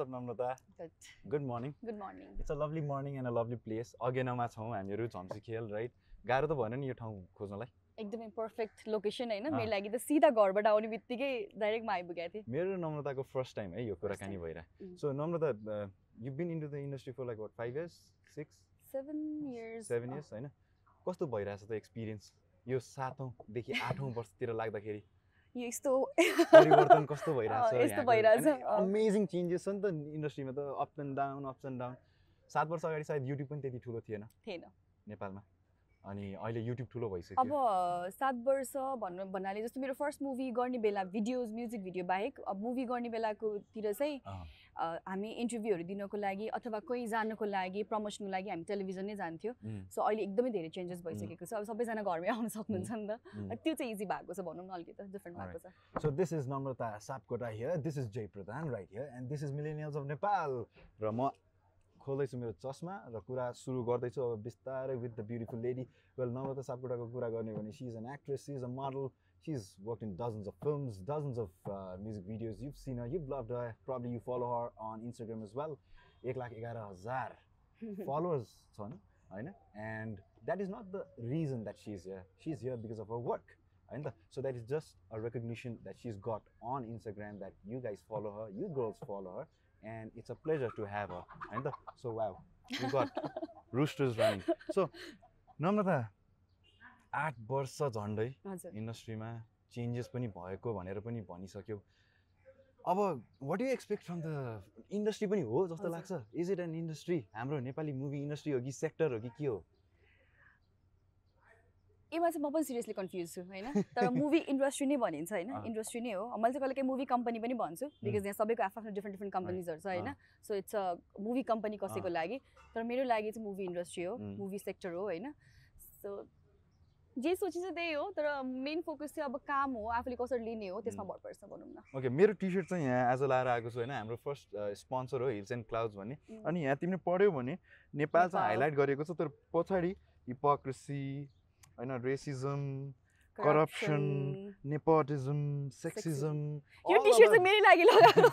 Namrata good good morning good morning it's a lovely morning and a lovely place अगेनामा छौँ हामीहरू Jhamsikhel right गाह्रो त भएन नि यो ठाउँ खोज्नलाई। एकदमै पर्फेक्ट लोकेसन होइन। मेरो लागि त सिधा घरबाट आउने बित्तिकै डाइरेक्टमा आइपुगेको थिएँ। मेरो नम्रताको फर्स्ट टाइम है यो कुराकानी Mm. So Namrata you been into the industry for like what five years six seven years seven years होइन? कस्तो भइरहेछ त एक्सपिरियन्स यो सातौँदेखि आठौँ वर्षतिर लाग्दाखेरि? यो यस्तो परिवर्तन कस्तो भइरहेछ यस्तो भइरहेछ। अमेजिङ चेन्जेस छ नि त इन्डस्ट्रीमा त up and down ups and down सात वर्ष अगाडि सायद युट्युब पनि त्यति ठुलो थिएन। थिएन। नेपालमा। अनि अहिले युट्युब ठुलो अब भइसक्यो सात वर्ष भन्नु भन्नाले जस्तो मेरो फर्स्ट मुभी गर्ने बेला भिडियोज म्युजिक भिडियो बाहेक अब मुभी गर्ने बेलाकोतिर चाहिँ हामी इन्टरभ्यूहरू दिनको लागि अथवा कोही जानको लागि प्रमोसनको लागि हामी टेलिभिजन नै जान्थ्यो। सो अहिले एकदमै धेरै चेन्जेस भइसकेको छ। अब सबैजना घरमै आउन सक्नुहुन्छ नि त। त्यो चाहिँ इजी भएको छ भनौँ न अलिकति डिफ्रेन्ट भएको छ। So this is Namrata Sapkota here. This is Jay Pradhan right here. And this is Millennials of Nepal. र म खोल्दैछु मेरो चस्मा र कुरा सुरु गर्दैछु। अब बिस्तारै with the beautiful lady well Namrata सापकोटाको कुरा गर्ने हो भने she is an actress she is a model She's worked in dozens of films, dozens of uh, music videos. You've seen her, you've loved her. Probably you follow her on Instagram as well. 1,11,000 followers, Sona. followers, son. And that is not the reason that she's here. She's here because of her work. So that is just a recognition that she's got on Instagram that you guys follow her, you girls follow her, and it's a pleasure to have her. So wow, we got roosters running. So Namrata, आठ वर्ष झन्डै इन्डस्ट्रीमा changes पनि भएको भनेर पनि भनिसक्यौ। अब what you expect from the industry पनि हो जस्तो। लाग्छ। इज इट एन इन्डस्ट्री हाम्रो नेपाली मुभी इन्डस्ट्री हो कि सेक्टर हो कि के हो? यसमा चाहिँ म पनि सिरियसली कन्फ्युज छु होइन? तर मुभी इन्डस्ट्री नै भनिन्छ होइन। इन्डस्ट्री नै हो। मैले चाहिँ कहिले काहीँ मुभी कम्पनी पनि भन्छु बिकज यहाँ सबैको आफ्नो आफ्नो डिफ्रेन्ट डिफ्रेन्ट कम्पनीजहरू छ होइन? So it's a movie company कसैको। लागि। तर मेरो लागि चाहिँ मुभी इन्डस्ट्री हो. मुभी सेक्टर हो होइन? सो जे सोचिन्छ त्यही हो तर मेन फोकस चाहिँ अब काम हो आफूले कसरी लिने हो त्यसमा. भर पर्छ भनौँ न। ओके मेरो टी सर्ट चाहिँ यहाँ आज लाएर आएको छु होइन हाम्रो फर्स्ट स्पोन्सर हो हिल्स एन्ड क्लाउड्स भन्ने. अनि यहाँ तिमीले पढ्यौ भने नेपाल चाहिँ। हाइलाइट गरिएको छ तर पछाडि हिपोक्रेसी होइन रेसिजम करप्सन नेपोटिजम सेक्सिजम यो टी सर्ट चाहिँ मेरै लागि लगाएको।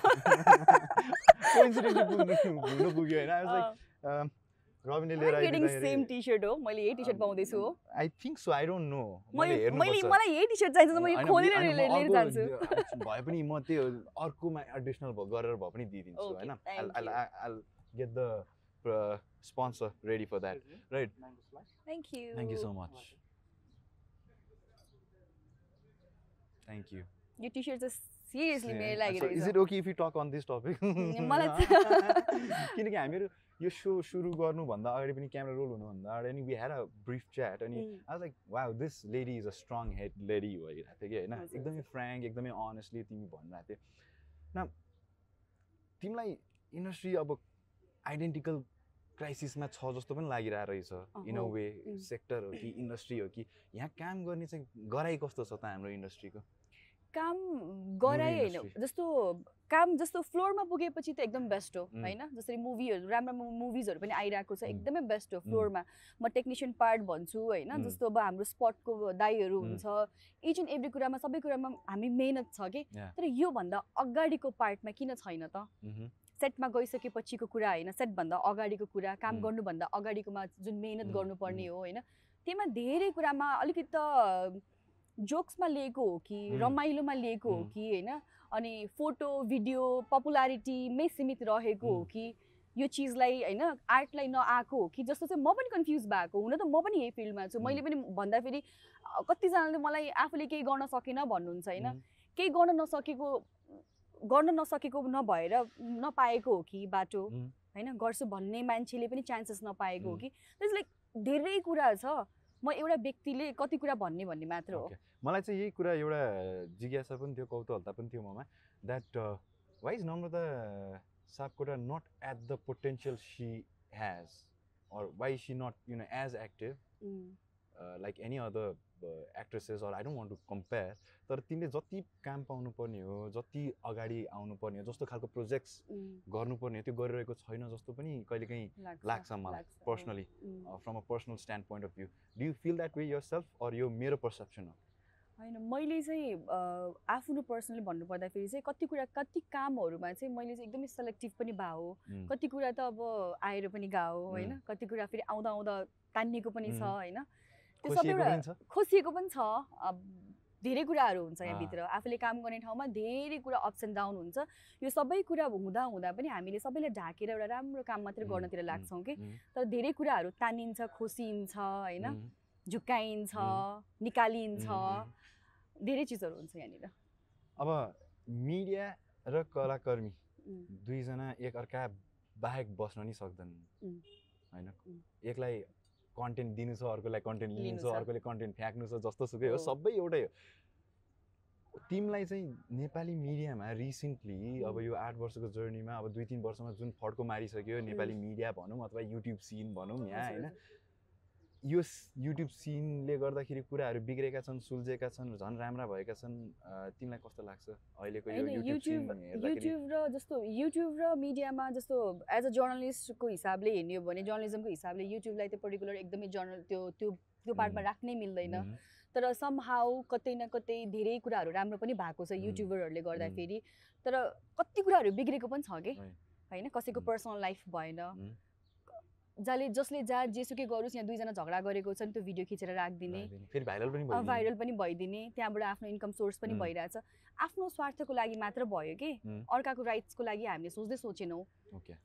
हुनु रविनले लिएर गेटिङ सेम टी सर्ट हो मैले यही टी सर्ट पाउँदैछु हो I think so I don't know मैले मैले मलाई यही टी सर्ट चाहिन्छ त म यो खोलेर लिएर जान्छु भए पनि म त्यो अर्कोमा एडिसनल गरेर भए पनि दिइदिन्छु Okay, होइन thank you. I get the sponsor ready for that right thank you thank you so much thank you यो टी सर्ट चाहिँ सिरियसली मेरो लागि is it okay if you talk on this topic मलाई किनकि हामीहरू यो so सुरु गर्नुभन्दा अगाडि पनि क्यामेरा रोल हुनुभन्दा अगाडि नि we had a brief chat अनि. I like wow this lady is a strong head lady भइरहेको थियो कि होइन एकदमै। फ्रेङ्क एकदमै अनेस्टली तिमी भनिरहेको थियो न तिमीलाई इन्डस्ट्री अब आइडेन्टिकल क्राइसिसमा छ जस्तो पनि लागिरहेको रहेछ इन अ वे. सेक्टर हो कि इन्डस्ट्री हो कि यहाँ काम गर्ने चाहिँ गराइ कस्तो छ त हाम्रो इन्डस्ट्रीको काम गराइ होइन. जस्तो काम जस्तो फ्लोरमा पुगेपछि त एकदम बेस्ट हो. होइन जसरी मुभीहरू राम्रो राम्रो मुभिजहरू पनि आइरहेको छ. एकदमै बेस्ट हो. फ्लोरमा म टेक्निसियन पार्ट भन्छु होइन. जस्तो अब हाम्रो स्पटको दाईहरू. हुन्छ इच एन्ड एभ्री कुरामा सबै कुरामा हामी मेहनत छ कि. तर योभन्दा अगाडिको पार्टमा किन छैन त. सेटमा गइसकेपछिको कुरा होइन सेटभन्दा अगाडिको कुरा काम. गर्नुभन्दा अगाडिकोमा जुन मेहनत गर्नुपर्ने. हो होइन त्यसमा धेरै कुरामा अलिकति त जोक्समा लिएको हो कि. रमाइलोमा लिएको हो. कि होइन अनि फोटो भिडियो पपुलारिटीमै सीमित रहेको हो. कि यो चिजलाई होइन आर्टलाई नआएको हो कि जस्तो चाहिँ म पनि कन्फ्युज भएको हुन त म पनि यही फिल्डमा छु मैले पनि भन्दाखेरि कतिजनाले मलाई आफूले केही गर्न सकेन भन्नुहुन्छ होइन. केही गर्न नसकेको गर्न नसकेको नभएर नपाएको हो कि बाटो. होइन गर्छु भन्ने मान्छेले पनि चान्सेस नपाएको हो. कि लाइक धेरै कुरा छ म एउटा व्यक्तिले कति कुरा भन्ने भन्ने मात्र हो. मलाई चाहिँ यही कुरा एउटा जिज्ञासा पनि थियो कौतूहलता पनि थियो ममा that why is Namrata Sapkota not at the potential she has or why is she not you know as any other uh, actresses or I don't want to compare तर तिमीले जति काम पाउनुपर्ने हो जति अगाडि आउनुपर्ने हो जस्तो खालको प्रोजेक्ट्स. गर्नुपर्ने हो त्यो गरिरहेको छैन जस्तो पनि कहिलेकाहीँ लाग्छ मलाई. Personally. From a personal stand point of view do you feel that way yourself or यो मेरो पर्सेप्सन हो होइन मैले चाहिँ आफ्नो पर्सनली भन्नुपर्दाखेरि चाहिँ कति कुरा कति कामहरूमा चाहिँ मैले चाहिँ एकदमै सेलेक्टिभ पनि भए हो कति कुरा त अब आएर पनि गयो होइन. कति कुरा फेरि आउँदा आउँदा तान्निएको पनि छ. होइन त्यो छ। खोसिएको पनि छ। धेरै कुराहरू हुन्छ। यहाँभित्र। आफूले काम गर्ने ठाउँमा धेरै कुरा अप्स एन्ड डाउन हुन्छ। यो सबै कुरा हुँदा हुँदा पनि हामीले सबैलाई ढाकेर एउटा राम्रो काम मात्रै गर्नतिर लाग्छौँ कि। तर धेरै कुराहरू तानिन्छ खोसिन्छ होइन? झुक्काइन्छ. निकालिन्छ. धेरै चिजहरू हुन्छ यहाँनिर। अब मिडिया र कलाकर्मी दुईजना एक अर्का बाहेक बस्न नि सक्दैनन् उम्. होइन. एकलाई कन्टेन्ट दिनु छ अर्कोलाई कन्टेन्ट लिनु छ। अर्कोले कन्टेन्ट फ्याँक्नु छ जस्तो सुकै हो। सबै एउटै हो तिमीलाई चाहिँ नेपाली मिडियामा रिसेन्टली अब. यो आठ वर्षको जर्नीमा अब दुई तिन वर्षमा जुन फड्को मारिसक्यो नेपाली मिडिया भनौँ अथवा युट्युब सिन भनौँ यहाँ होइन। यो युट्युब सिनले गर्दाखेरि कुराहरू बिग्रेका छन् सुल्झेका छन् झन् राम्रा भएका छन् तिमीलाई कस्तो लाग्छ अहिलेको युट्युब युट्युब र जस्तो युट्युब र मिडियामा जस्तो एज अ जर्नलिस्टको हिसाबले हेर्ने हो भने जर्नलिजमको हिसाबले युट्युबलाई त्यो पर्टिकुलर एकदमै जर्नल त्यो त्यो त्यो पार्टमा. राख्नै मिल्दैन तर समहाउ कतै न कतै धेरै कुराहरू राम्रो पनि भएको छ. युट्युबरहरूले गर्दाखेरि तर कति कुराहरू बिग्रेको पनि छ कि। होइन कसैको. पर्सनल लाइफ भएन. जसले जसले जहाँ जेसुकै गरोस् यहाँ दुईजना झगडा गरेको छन् त्यो भिडियो खिचेर राखिदिने। फेरि भाइरल पनि भइदिने। भाइरल पनि भइदिने त्यहाँबाट आफ्नो इन्कम सोर्स पनि. भइरहेछ आफ्नो स्वार्थको लागि मात्र भयो कि. अर्काको राइट्सको लागि हामीले सोच्दै सोचेनौँ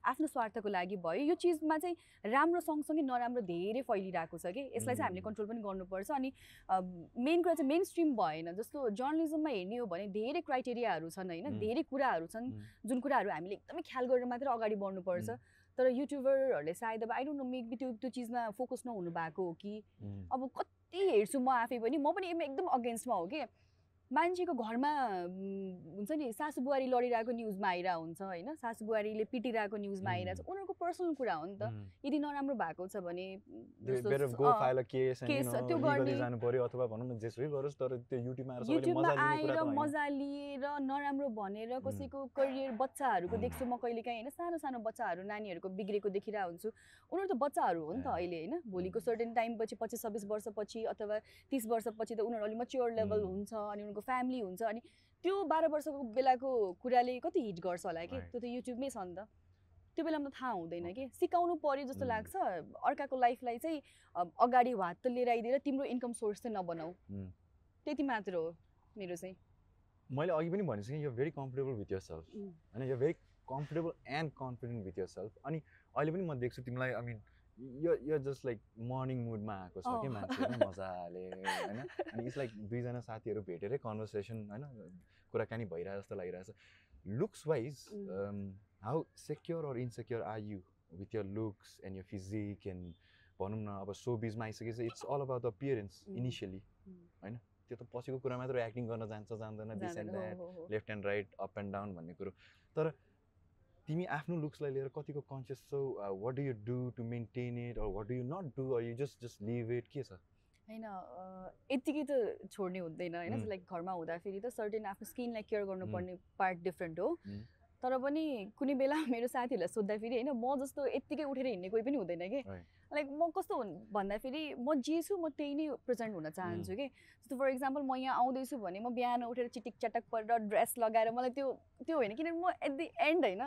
आफ्नो स्वार्थको लागि भयो यो चिजमा चाहिँ राम्रो सँगसँगै नराम्रो धेरै फैलिरहेको छ कि यसलाई चाहिँ हामीले. कन्ट्रोल पनि गर्नुपर्छ अनि मेन कुरा चाहिँ मेन स्ट्रिम भएन जस्तो जर्नलिजममा हेर्ने हो भने धेरै क्राइटेरियाहरू छन् होइन. धेरै कुराहरू छन्. जुन कुराहरू हामीले एकदमै ख्याल गरेर मात्र अगाडि बढ्नुपर्छ. तर युट्युबरहरूले सायद अब आई डोन्ट नो मेबी त्यो त्यो चिजमा फोकस नहुनु भएको हो कि. अब कति हेर्छु म आफै पनि म पनि एकदम अगेन्स्टमा हो कि मान्छेको घरमा हुन्छ नि सासु बुहारी लडिरहेको न्युजमा आइरहेको हुन्छ होइन सासु बुहारीले पिटिरहेको न्युजमा आइरहेको छ उनीहरूको पर्सनल कुरा हो नि त. यदि नराम्रो भएको छ भने त्यो युट्युबमा आएर मजा लिएर नराम्रो भनेर कसैको करियर बच्चाहरूको. देख्छु म कहिले काहीँ होइन सानो सानो बच्चाहरू नानीहरूको बिग्रेको देखिरहेको हुन्छु उनीहरू त बच्चाहरू हो नि त। अहिले होइन भोलिको. सर्टेन टाइम पछि पच्चिस छब्बिस वर्षपछि अथवा तिस वर्षपछि त उनीहरू अलिक मच्योर लेभल. हुन्छ अनि उनीहरूको फ्यामिली हुन्छ अनि त्यो बाह्र वर्षको बेलाको कुराले कति हिट गर्छ होला कि. त्यो त युट्युबमै छ नि त। त्यो बेलामा त थाहा हुँदैन कि? सिकाउनु पर्यो जस्तो उम्. लाग्छ। अर्काको लाइफलाई चाहिँ अगाडि हात लिएर आइदिएर तिम्रो इन्कम सोर्स चाहिँ नबनाऊ। उम्. त्यति मात्र हो मेरो चाहिँ। मैले अघि पनि भनिसकेँ यो very comfortable with yourself. होइन यो very comfortable and confident with yourself अनि अहिले पनि म देख्छु तिमीलाई आई मिन यो यो जस्ट लाइक मर्निङ मुडमा आएको छ कि। मान्छे होइन मजाले होइन अनि इट्स लाइक दुईजना साथीहरू भेटेरै कन्भर्सेसन होइन कुराकानी भइरहेको जस्तो लागिरहेछ looks wise. How secure or insecure are you with your looks and your physique and भनौँ न अब सो बिजमा आइसकेपछि it's all about the appearance um. Initially. होइन त्यो त पछिको कुरा मात्र एक्टिङ गर्न जान्छ जान्दैन this and that. Left and right up and down भन्ने कुरो तर तिमी आफ्नो लुक्सलाई लिएर कतिको कन्सियस छौ? What do you do to maintain it or what do you not do or you just just live it के छ? होइन अ, यत्तिकै त छोड्ने हुँदैन होइन. लाइक घरमा हुँदाखेरि त सर्टेन आफ्नो स्किनलाई केयर गर्नुपर्ने पार्ट डिफ्रेन्ट हो. तर पनि कुनै बेला मेरो साथीहरूलाई सोद्धाखेरि होइन म जस्तो यत्तिकै उठेर हिँड्ने कोही पनि हुँदैन कि. लाइक म कस्तो हुन् भन्दाखेरि म जे छु म त्यही नै प्रेजेन्ट हुन चाहन्छु कि। जस्तो फर इक्जाम्पल म यहाँ आउँदैछु भने म बिहान उठेर चिटिक चटक परेर ड्रेस लगाएर मलाई त्यो त्यो होइन किनभने म एट दि एन्ड होइन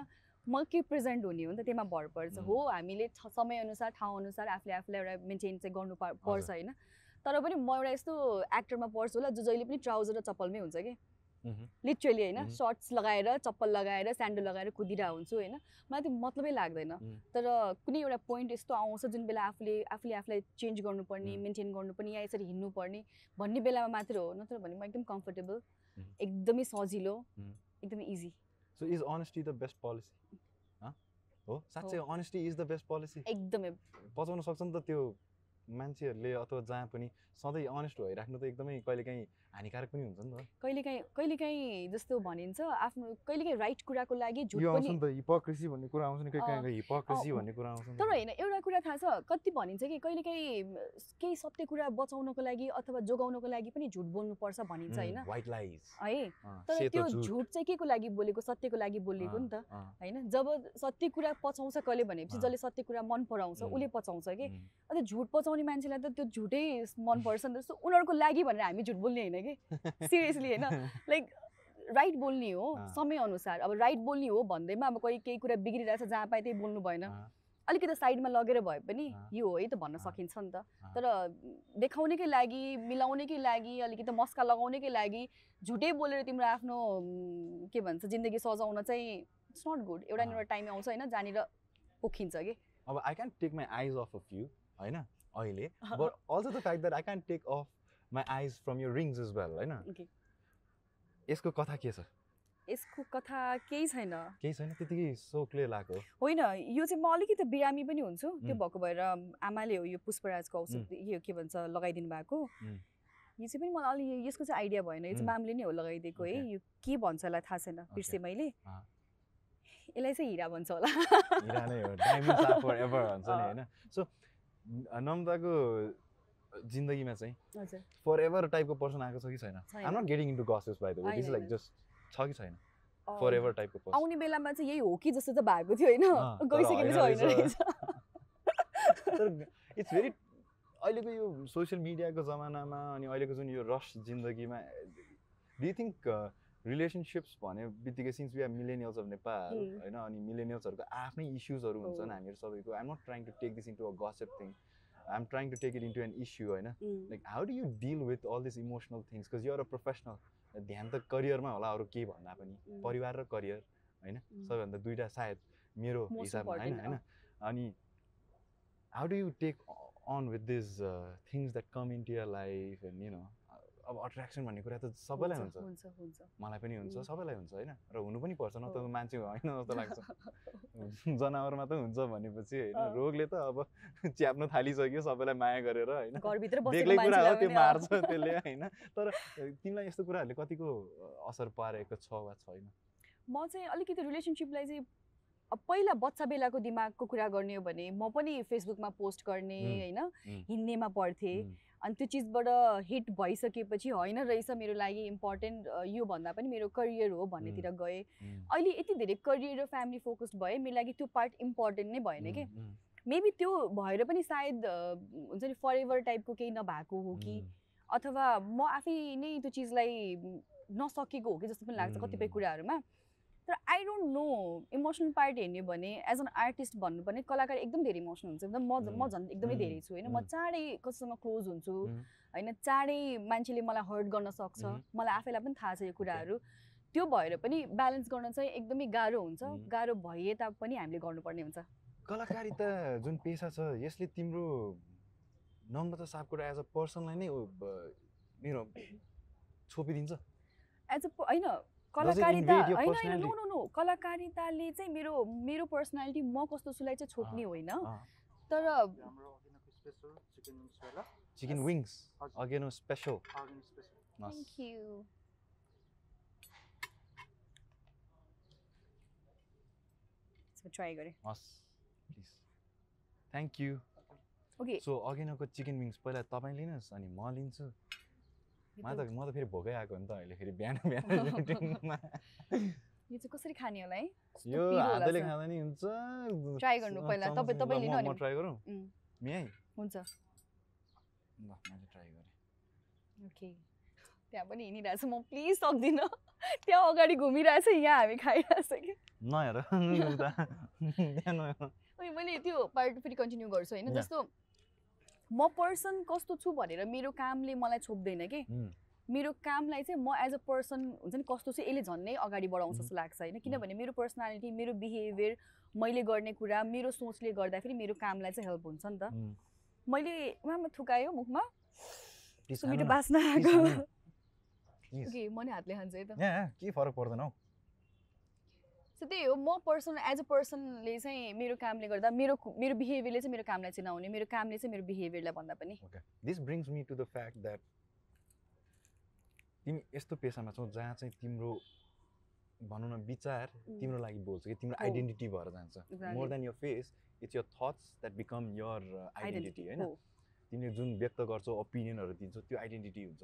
म के प्रेजेन्ट हुने हो नि त त्यसमा भर पर्छ. हो हामीले समयअनुसार ठाउँअनुसार आफूले आफूलाई एउटा मेन्टेन चाहिँ गर्नु पर- पर्छ। होइन तर पनि म एउटा यस्तो एक्टरमा पर्छु होला जो जहिले पनि ट्राउजर र चप्पलमै हुन्छ कि। लिटरली होइन। सर्ट्स लगाएर चप्पल लगाएर स्यान्डल लगाएर कुदिरहेको हुन्छु होइन मलाई त्यो मतलबै लाग्दैन. तर कुनै एउटा पोइन्ट यस्तो आउँछ जुन बेला आफूले आफूले आफूलाई चेन्ज गर्नुपर्ने. मेन्टेन गर्नुपर्ने या यसरी हिँड्नुपर्ने भन्ने बेलामा मात्र हो नत्र भने म एकदम कम्फर्टेबल. एकदमै सजिलो. एकदमै easy so is honesty the best policy हो? साँच्चै honesty is the best policy एकदमै। बचाउन सक्छ नि त त्यो मान्छेहरूले अथवा जहाँ पनि सधैँ अनेस्ट भइराख्नु त एकदमै कहिलेकाहीँ हानिकारक पनि हुन्छ नि त कहिलेकाहीँ कहिलेकाहीँ जस्तो भनिन्छ आफ्नो कहिलेकाहीँ राइट कुराको लागि झुट पनि नि हिपोक्रेसी भन्ने कुरा आउँछ नि हिपोक्रेसी भन्ने कुरा आउँछ नि तर। होइन एउटा कुरा थाहा छ कति भनिन्छ कि कहिलेकाहीँ केही सत्य कुरा बचाउनको लागि अथवा जोगाउनको लागि पनि झुट बोल्नुपर्छ भनिन्छ होइन. है तर त्यो झुट। चाहिँ के को लागि बोलेको सत्यको लागि बोलेको नि त होइन जब सत्य कुरा पचाउँछ कसले भनेपछि। जसले सत्य कुरा मन पराउँछ. उसले पचाउँछ कि अन्त झुट पचाउने मान्छेलाई त त्यो झुटै मनपर्छ नि त जस्तो उनीहरूको लागि भनेर हामी झुट बोल्ने होइन कि सिरियसली होइन? लाइक राइट बोल्ने हो। समयअनुसार। अब राइट बोल्ने हो भन्दैमा अब कोही केही कुरा बिग्रिरहेछ जहाँ पाए त्यही बोल्नु भएन। अलिकति साइडमा लगेर भए पनि। यो हो है त भन्न। सकिन्छ नि त। तर देखाउनेकै लागि मिलाउनेकै लागि अलिकति मस्का लगाउनेकै लागि झुटै बोलेर तिम्रो आफ्नो के भन्छ जिन्दगी सजाउन चाहिँ इट्स नट गुड एउटा। एउटा टाइम आउँछ होइन? जहाँनिर पोखिन्छ कि। अब I can take my eyes off off you होइन? अहिले। But also the fact that I can take off my eyes from your rings is well होइन. यसको कथा के छ? यसको कथा केही छैन। केही छैन? त्यतिकै सो क्लियर लागेको हो होइन यो चाहिँ म अलिकति बिरामी पनि हुन्छु। त्यो. भएको भएर आमाले हो यो पुष्पराजको औषध यो के भन्छ लगाइदिनु भएको. यो चाहिँ पनि मलाई अलि यसको चाहिँ आइडिया भएन। यो चाहिँ. मामले नै हो लगाइदिएको है. यो के भन्छ होला थाहा छैन। बिर्सेँ मैले। यसलाई चाहिँ हिरा भन्छ होला। हिरा नै हो। डायमन्ड्स आर फर एभर भन्छ नि। होइन? सो नम्ताको जिन्दगीमा चाहिँ फर एभर टाइपको पर्सन आएको छ कि छैन छैन। I'm not getting into gossips by the way this like. Just छ कि छैन फर एभर टाइपको पर्सन आउने बेलामा चाहिँ यही हो कि जस्तो चाहिँ भएको थियो होइन गइसकेपछि होइन होइन रहेछ। इट्स भेरी अहिलेको यो सोसियल मिडियाको जमानामा अनि अहिलेको जुन यो रस जिन्दगीमा डु थिङ्क रिलेसनसिप्स भने बित्तिकै since we are millennials of Nepal. होइन अनि मिलेनियल्सहरूको आफ्नै इस्युजहरू हुन्छन्। हामीहरू सबैको I'm not trying to take this into a gossip thing I'm trying to take it into an issue होइन? Like how do you deal with all this emotional things because you're a professional ध्यान त करियरमा होला अरू केही भन्दा पनि। उम्, परिवार र करियर होइन? उम्. सबैभन्दा दुइटा सायद मेरो हिसाबमा होइन होइन? अनि how do you take on with this things that come into your life and you know अब अट्र्याक्सन भन्ने कुरा त सबैलाई हुन्छ मलाई पनि हुन्छ. सबैलाई हुन्छ होइन? र हुनु पनि पर्छ न त। मान्छे होइन जस्तो लाग्छ। जनावरमा त हुन्छ भनेपछि होइन। रोगले त अब च्याप्न थालिसक्यो सबैलाई माया गरेर होइन? बेग्लै कुरा हो त्यो। मार्छ त्यसले होइन? तर तिमीलाई यस्तो कुराहरूले कतिको असर पारेको छ वा छैन? म चाहिँ अलिकति रिलेसनसिपलाई चाहिँ अब पहिला बच्चा बेलाको दिमागको कुरा गर्ने हो भने म पनि फेसबुकमा पोस्ट गर्ने होइन? उम्, हिन्नेमा पढ्थेँ। अनि त्यो चिजबाट हिट भइसकेपछि होइन रहेछ मेरो लागि इम्पोर्टेन्ट यो भन्दा पनि मेरो करियर हो भन्नेतिर गएँ। अहिले यति धेरै करियर र फ्यामिली फोकस्ड भए मेरो लागि त्यो पार्ट इम्पोर्टेन्ट नै भएन कि। मेबी त्यो भएर पनि सायद हुन्छ नि फर टाइपको केही नभएको हो कि अथवा म आफै नै त्यो चिजलाई नसकेको हो कि जस्तो पनि लाग्छ कतिपय. कुराहरूमा। तर I don't know emotional part हेर्ने भने एज एन आर्टिस्ट भन्नुपर्ने कलाकार एकदम धेरै इमोसनल हुन्छ एकदम म म. झन् एकदमै. धेरै छु होइन म. चाँडै कसैसँग क्लोज हुन्छु. होइन चाँडै मान्छेले मलाई हर्ट गर्न सक्छ. मलाई आफैलाई पनि थाहा छ यो कुराहरू त्यो भएर पनि ब्यालेन्स गर्न चाहिँ एकदमै गाह्रो हुन्छ. गाह्रो भए तापनि हामीले गर्नुपर्ने हुन्छ कलाकारिता जुन पेसा छ यसले तिम्रो नम्रता सापकोटा एज अ पर्सनलाई नै मेरो छोपिदिन्छ एज अ होइन कलाकारिता होइन नो? No no. कलाकारिताले चाहिँ मेरो मेरो पर्सनालिटी म कस्तो सुलाई चाहिँ छोप्ने होइन। तर चिकन विङ्स। अगेनो स्पेसल थ्याङ्क यू ट्राई गरेँ। हस् please thank you okay so अघिनको chicken wings पहिला तपाईँ लिनुहोस् अनि म लिन्छु। मलाई त म त फेरि भोकै आएको नि त अहिले फेरि बिहान बिहान यो चाहिँ कसरी खाने होला है यो हातले। खाँदा नि हुन्छ Try गर्नु पहिला, तपाईँ- तपाईँ लिनु म- म ट्राई गरौँ मियाइ हुन्छ ल मैले ट्राई गरेँ ओके त्यहाँ पनि हिँडिरहेछ म प्लिज सक्दिनँ त्यहाँ अगाडि घुमिरहेछ यहाँ हामी खाइरहेछ कि नहेर मैले त्यो पार्ट फेरि कन्टिन्यू गर्छु होइन. जस्तो म पर्सन कस्तो छु भनेर मेरो कामले मलाई छोप्दैन कि? मेरो कामलाई चाहिँ म एज अ पर्सन हुन्छ नि कस्तो चाहिँ यसले झन्नै अगाडि बढाउँछ जस्तो लाग्छ होइन। किनभने मेरो पर्सनालिटी मेरो बिहेभियर मैले गर्ने कुरा मेरो सोचले गर्दाखेरि मेरो कामलाई चाहिँ हेल्प हुन्छ नि त। मैले उहाँमा थुकायो मुखमा। Please सो मिठो खानु न। बास्ना Please आएको। ओके म नि हातले खान्छु है त। के फरक पर्दैन हौ? सो त्यही हो म पर्सन एज अ पर्सनले चाहिँ मेरो कामले गर्दा मेरो मेरो बिहेभियरले चाहिँ मेरो कामलाई चिनाउने मेरो कामले चाहिँ मेरो बिहेभियरलाई भन्दा पनि। Okay this brings me to the fact that तिमी यस्तो पेसामा छौ जहाँ चाहिँ तिम्रो भनौँ न विचार उम्. तिम्रो लागि बोल्छ कि तिम्रो। आइडेन्टिटी भएर जान्छ. More than your face it's your thoughts that become your identity होइन? हो तिमीले जुन व्यक्त गर्छौ ओपिनियनहरू दिन्छौ त्यो आइडेन्टिटी हुन्छ।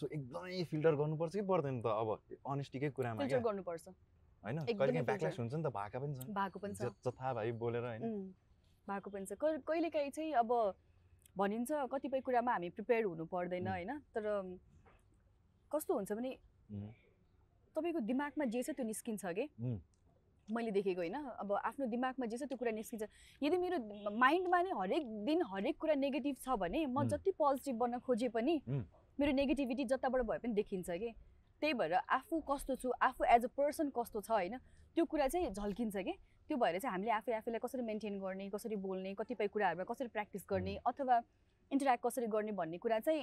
सो एकदमै फिल्टर गर्नुपर्छ कि पर्दैन त? अब अनेस्टीकै कुरामा फिल्टर गर्नुपर्छ। होइन. ब्याकल्यास हुन्छ नि त भएका पनि छन् भएको पनि छ ज- जथा भाइ बोलेर होइन भएको पनि छ कहिलेकाहीँ चाहिँ अब भनिन्छ कतिपय कुरामा हामी प्रिपेयर हुनु पर्दैन. होइन तर कस्तो हुन्छ भने. तपाईँको दिमागमा जे छ त्यो निस्किन्छ कि. मैले देखेको होइन अब आफ्नो दिमागमा जे छ त्यो कुरा निस्किन्छ यदि मेरो माइन्डमा नै हरेक दिन हरेक कुरा नेगेटिभ छ भने म. जति पोजिटिभ बन्न खोजे पनि. मेरो नेगेटिभिटी जताबाट भए पनि देखिन्छ कि त्यही भएर आफू कस्तो छु आफू एज अ पर्सन कस्तो छ होइन त्यो कुरा चाहिँ झल्किन्छ कि? त्यो भएर चाहिँ हामीले आफै आफैलाई कसरी मेन्टेन गर्ने कसरी बोल्ने कतिपय कुराहरूमा कसरी प्र्याक्टिस गर्ने अथवा इन्टरेक्ट कसरी गर्ने भन्ने कुरा चाहिँ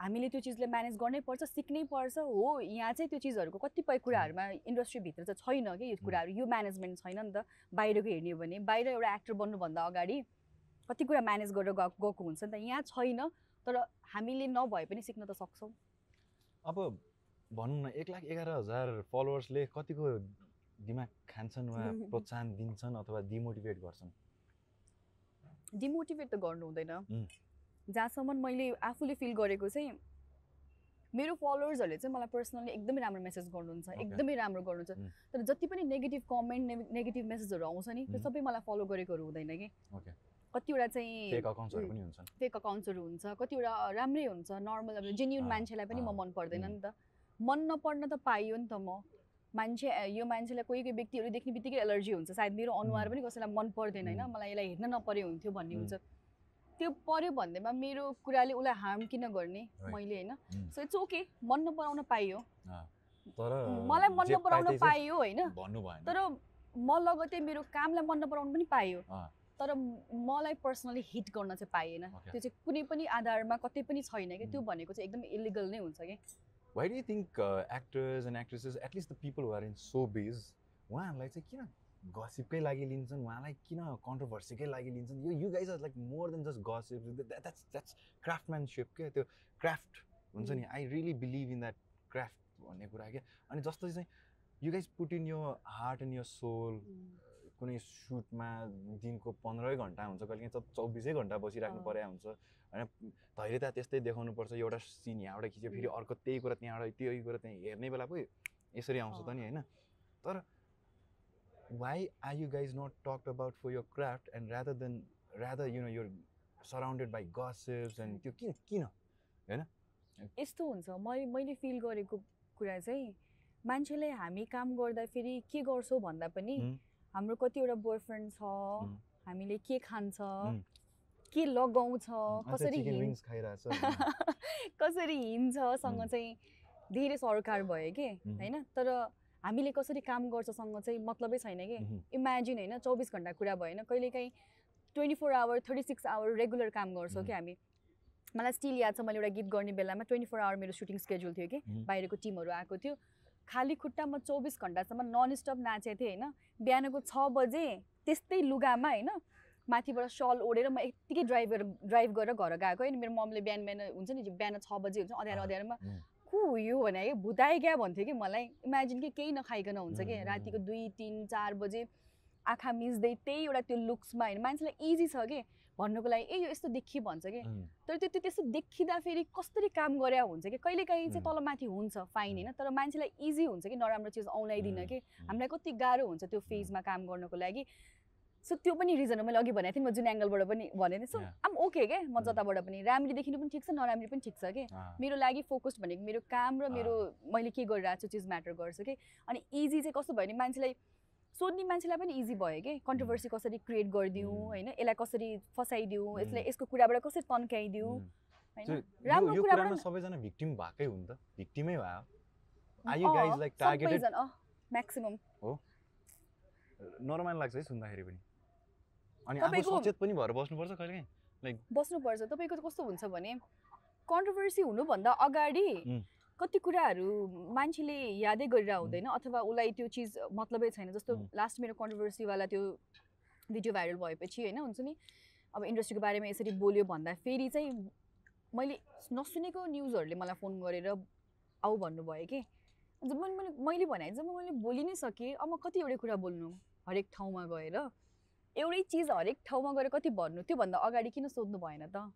हामीले त्यो चिजलाई म्यानेज गर्नै पर्छ सिक्नै पर्छ। हो यहाँ चाहिँ त्यो चिजहरूको कतिपय कुराहरूमा इन्डस्ट्रीभित्र चाहिँ छैन कि यो कुराहरू? यो म्यानेजमेन्ट छैन नि त। बाहिरको हेर्ने हो भने बाहिर एउटा एक्टर बन्नुभन्दा अगाडि कति कुरा म्यानेज गरेर गएको गएको हुन्छ नि त। यहाँ छैन तर हामीले नभए पनि सिक्न त सक्छौँ। अब भनौँ न एक लाख एघार हजार फलोवर्सले कतिको दिमाग खान्छन् वा प्रोत्साहन दिन्छन् अथवा डिमोटिभेट गर्छन् डिमोटिभेट त गर्नु हुँदैन. जहाँसम्म मैले आफूले फिल गरेको चाहिँ मेरो फलोवर्सहरूले चाहिँ मलाई पर्सनली एकदमै राम्रो मेसेज गर्नुहुन्छ. एकदमै राम्रो गर्नुहुन्छ. तर जति पनि नेगेटिभ कमेन्ट नेगेटिभ मेसेजहरू आउँछ नि त्यो. सबै मलाई फलो गरेकोहरू हुँदैन कि. कतिवटा चाहिँ फेक अकाउन्ट्सहरू. पनि हुन्छन् फेक अकाउन्ट्सहरू हुन्छ कतिवटा राम्रै हुन्छ नर्मल अब जेन्युन मान्छेलाई पनि म मन पर्दैन. नि त मन नपर्न त पाइयो नि त म मान्छे यो मान्छेलाई कोही कोही व्यक्तिहरू देख्ने बित्तिकै एलर्जी हुन्छ सायद मेरो अनुहार. पनि कसैलाई मन पर्दैन होइन. मलाई यसलाई हेर्न नपरे हुन्थ्यो भन्ने. हुन्छ त्यो पर्यो भन्दैमा मेरो कुराले उसलाई हार्म किन गर्ने. मैले होइन. सो इट्स ओके मन नपराउन पाइयो तर मलाई मन नपराउन पाइयो होइन तर म लगतै मेरो कामलाई मन नपराउनु पनि पाइयो। तर मलाई पर्सनली हिट गर्न चाहिँ पाइएन. त्यो चाहिँ कुनै पनि आधारमा कतै पनि छैन कि त्यो. भनेको चाहिँ एकदम इलिगल नै हुन्छ कि why do think actors and actresses at least the people are in showbiz उहाँहरूलाई चाहिँ किन गसिपकै लागि लिन्छन्? उहाँलाई किन कन्ट्रोभर्सीकै लागि लिन्छन्? यो you guys are like more than just gossip that's that's craftsmanship क्या? त्यो क्राफ्ट हुन्छ नि? I really believe in that craft भन्ने कुरा क्या? अनि जस्तो चाहिँ you guys put in your heart and your soul कुनै सुटमा दिनको पन्ध्रै घन्टा हुन्छ कहिले काहीँ चौबिसै घन्टा बसिराख्नु अँ। परेको हुन्छ होइन धैर्यता त्यस्तै देखाउनुपर्छ एउटा सिन यहाँबाट खिच्यो फेरि. अर्को त्यही कुरा त्यहाँबाट त्यही कुरा त्यहाँ हेर्ने बेला पो यसरी आउँछ त। नि होइन तर why are you guys not talk about for your craft and rather than rather you know you're surrounded by gossips and त्यो किन किन यस्तो हुन्छ मैले मैले फिल गरेको कुरा चाहिँ मान्छेले हामी काम गर्दा फेरि के गर्छौँ भन्दा पनि. हाम्रो कतिवटा बोयफ्रेन्ड छ. हामीले के खान्छ. के लगाउँछ कसरी? कसरी हिँड्छसँग. चाहिँ धेरै सरकार भयो कि. होइन तर हामीले कसरी काम गर्छसँग चाहिँ मतलबै छैन कि. इमेजिन होइन चौबिस घन्टा कुरा भएन कहिलेकाहीँ twenty four hour thirty six hour regular काम गर्छौँ. कि हामी मलाई स्टिल याद छ मैले एउटा गीत गर्ने बेलामा ट्वेन्टी फोर आवर मेरो सुटिङ स्केड्युल थियो कि. बाहिरको टिमहरू आएको थियो खाली खुट्टा म चौबिस घन्टासम्म नन स्टप नाचेको थिएँ होइन? बिहानको छ बजे त्यस्तै लुगामा होइन? माथिबाट सल ओढेर म यत्तिकै ड्राइभ गरेर ड्राइभ गरेर घर गएको होइन? मेरो मम्मीले बिहान बिहान हुन्छ नि बिहान छ बजे हुन्छ अँध्यारो अँध्यारोमा. को हो यो भने है भुताए क्या? भन्थ्यो कि मलाई। इमेजिन कि केही नखाइकन हुन्छ कि रातिको दुई तिन चार बजे आँखा मिच्दै त्यही एउटा त्यो लुक्समा होइन? मान्छेलाई इजी छ कि भन्नुको लागि ए यो यस्तो देखि भन्छ कि. तर त्यो त्यो त्यस्तो देखिँदा फेरि कसरी काम गरे हुन्छ कि? कहिले काहीँ चाहिँ. तलमाथि हुन्छ फाइन होइन। तर मान्छेलाई इजी हुन्छ कि नराम्रो चिज उम्, कि. हामीलाई कति गाह्रो हुन्छ त्यो फेजमा काम गर्नको लागि। सो त्यो पनि रिजन हो। मैले अघि भनेको थिएँ म जुन एङ्गलबाट पनि भनेको थिएँ। सो. आम ओके क्या? म. जताबाट पनि। राम्ररी देखिनु पनि ठिक छ नराम्री पनि ठिक छ कि. मेरो लागि फोकस्ड भनेको मेरो काम र मेरो मैले के गरिरहेको छु चिज म्याटर गर्छ कि? अनि इजी चाहिँ कस्तो भयो भने मान्छेलाई सोध्ने मान्छेलाई पनि इजी भयो कि? कन्ट्रोभर्सी कसरी क्रिएट गरिदिउँ. होइन? यसलाई कसरी फसाइदिउँ. यसलाई यसको कुराबाट कसरी तन्काइदिउँ. होइन? सबैजना भिक्टिम भएकै त। भिक्टिमै भयो लाग्छ है सुन्दाखेरि पनि। अनि तपाईँको- आफू सचेत पनि भएर बस्नुपर्छ कहिले काहीँ। बस्नुपर्छ। तपाईँको चाहिँ कस्तो हुन्छ भने कन्ट्रोभर्सी हुनुभन्दा अगाडि. कति कुराहरू मान्छेले यादै गरिरह हुँदैन अथवा उसलाई त्यो चिज मतलबै छैन। जस्तो. लास्ट मेरो कन्ट्रोभर्सीवाला त्यो भिडियो भाइरल भएपछि होइन हुन्छ नि? अब इन्डस्ट्रीको बारेमा यसरी बोल्यो भन्दा फेरि चाहिँ मैले नसुनेको न्युजहरूले मलाई फोन गरेर आऊ भन्नुभयो कि। जब मैले मैले मैले भने जब मैले बोलि नै सकेँ अब म कति एउटै कुरा बोल्नु? हरेक ठाउँमा गएर। एउटै चिज हरेक ठाउँमा गएर कति भन्नु? त्योभन्दा अगाडि किन सोध्नु भएन त?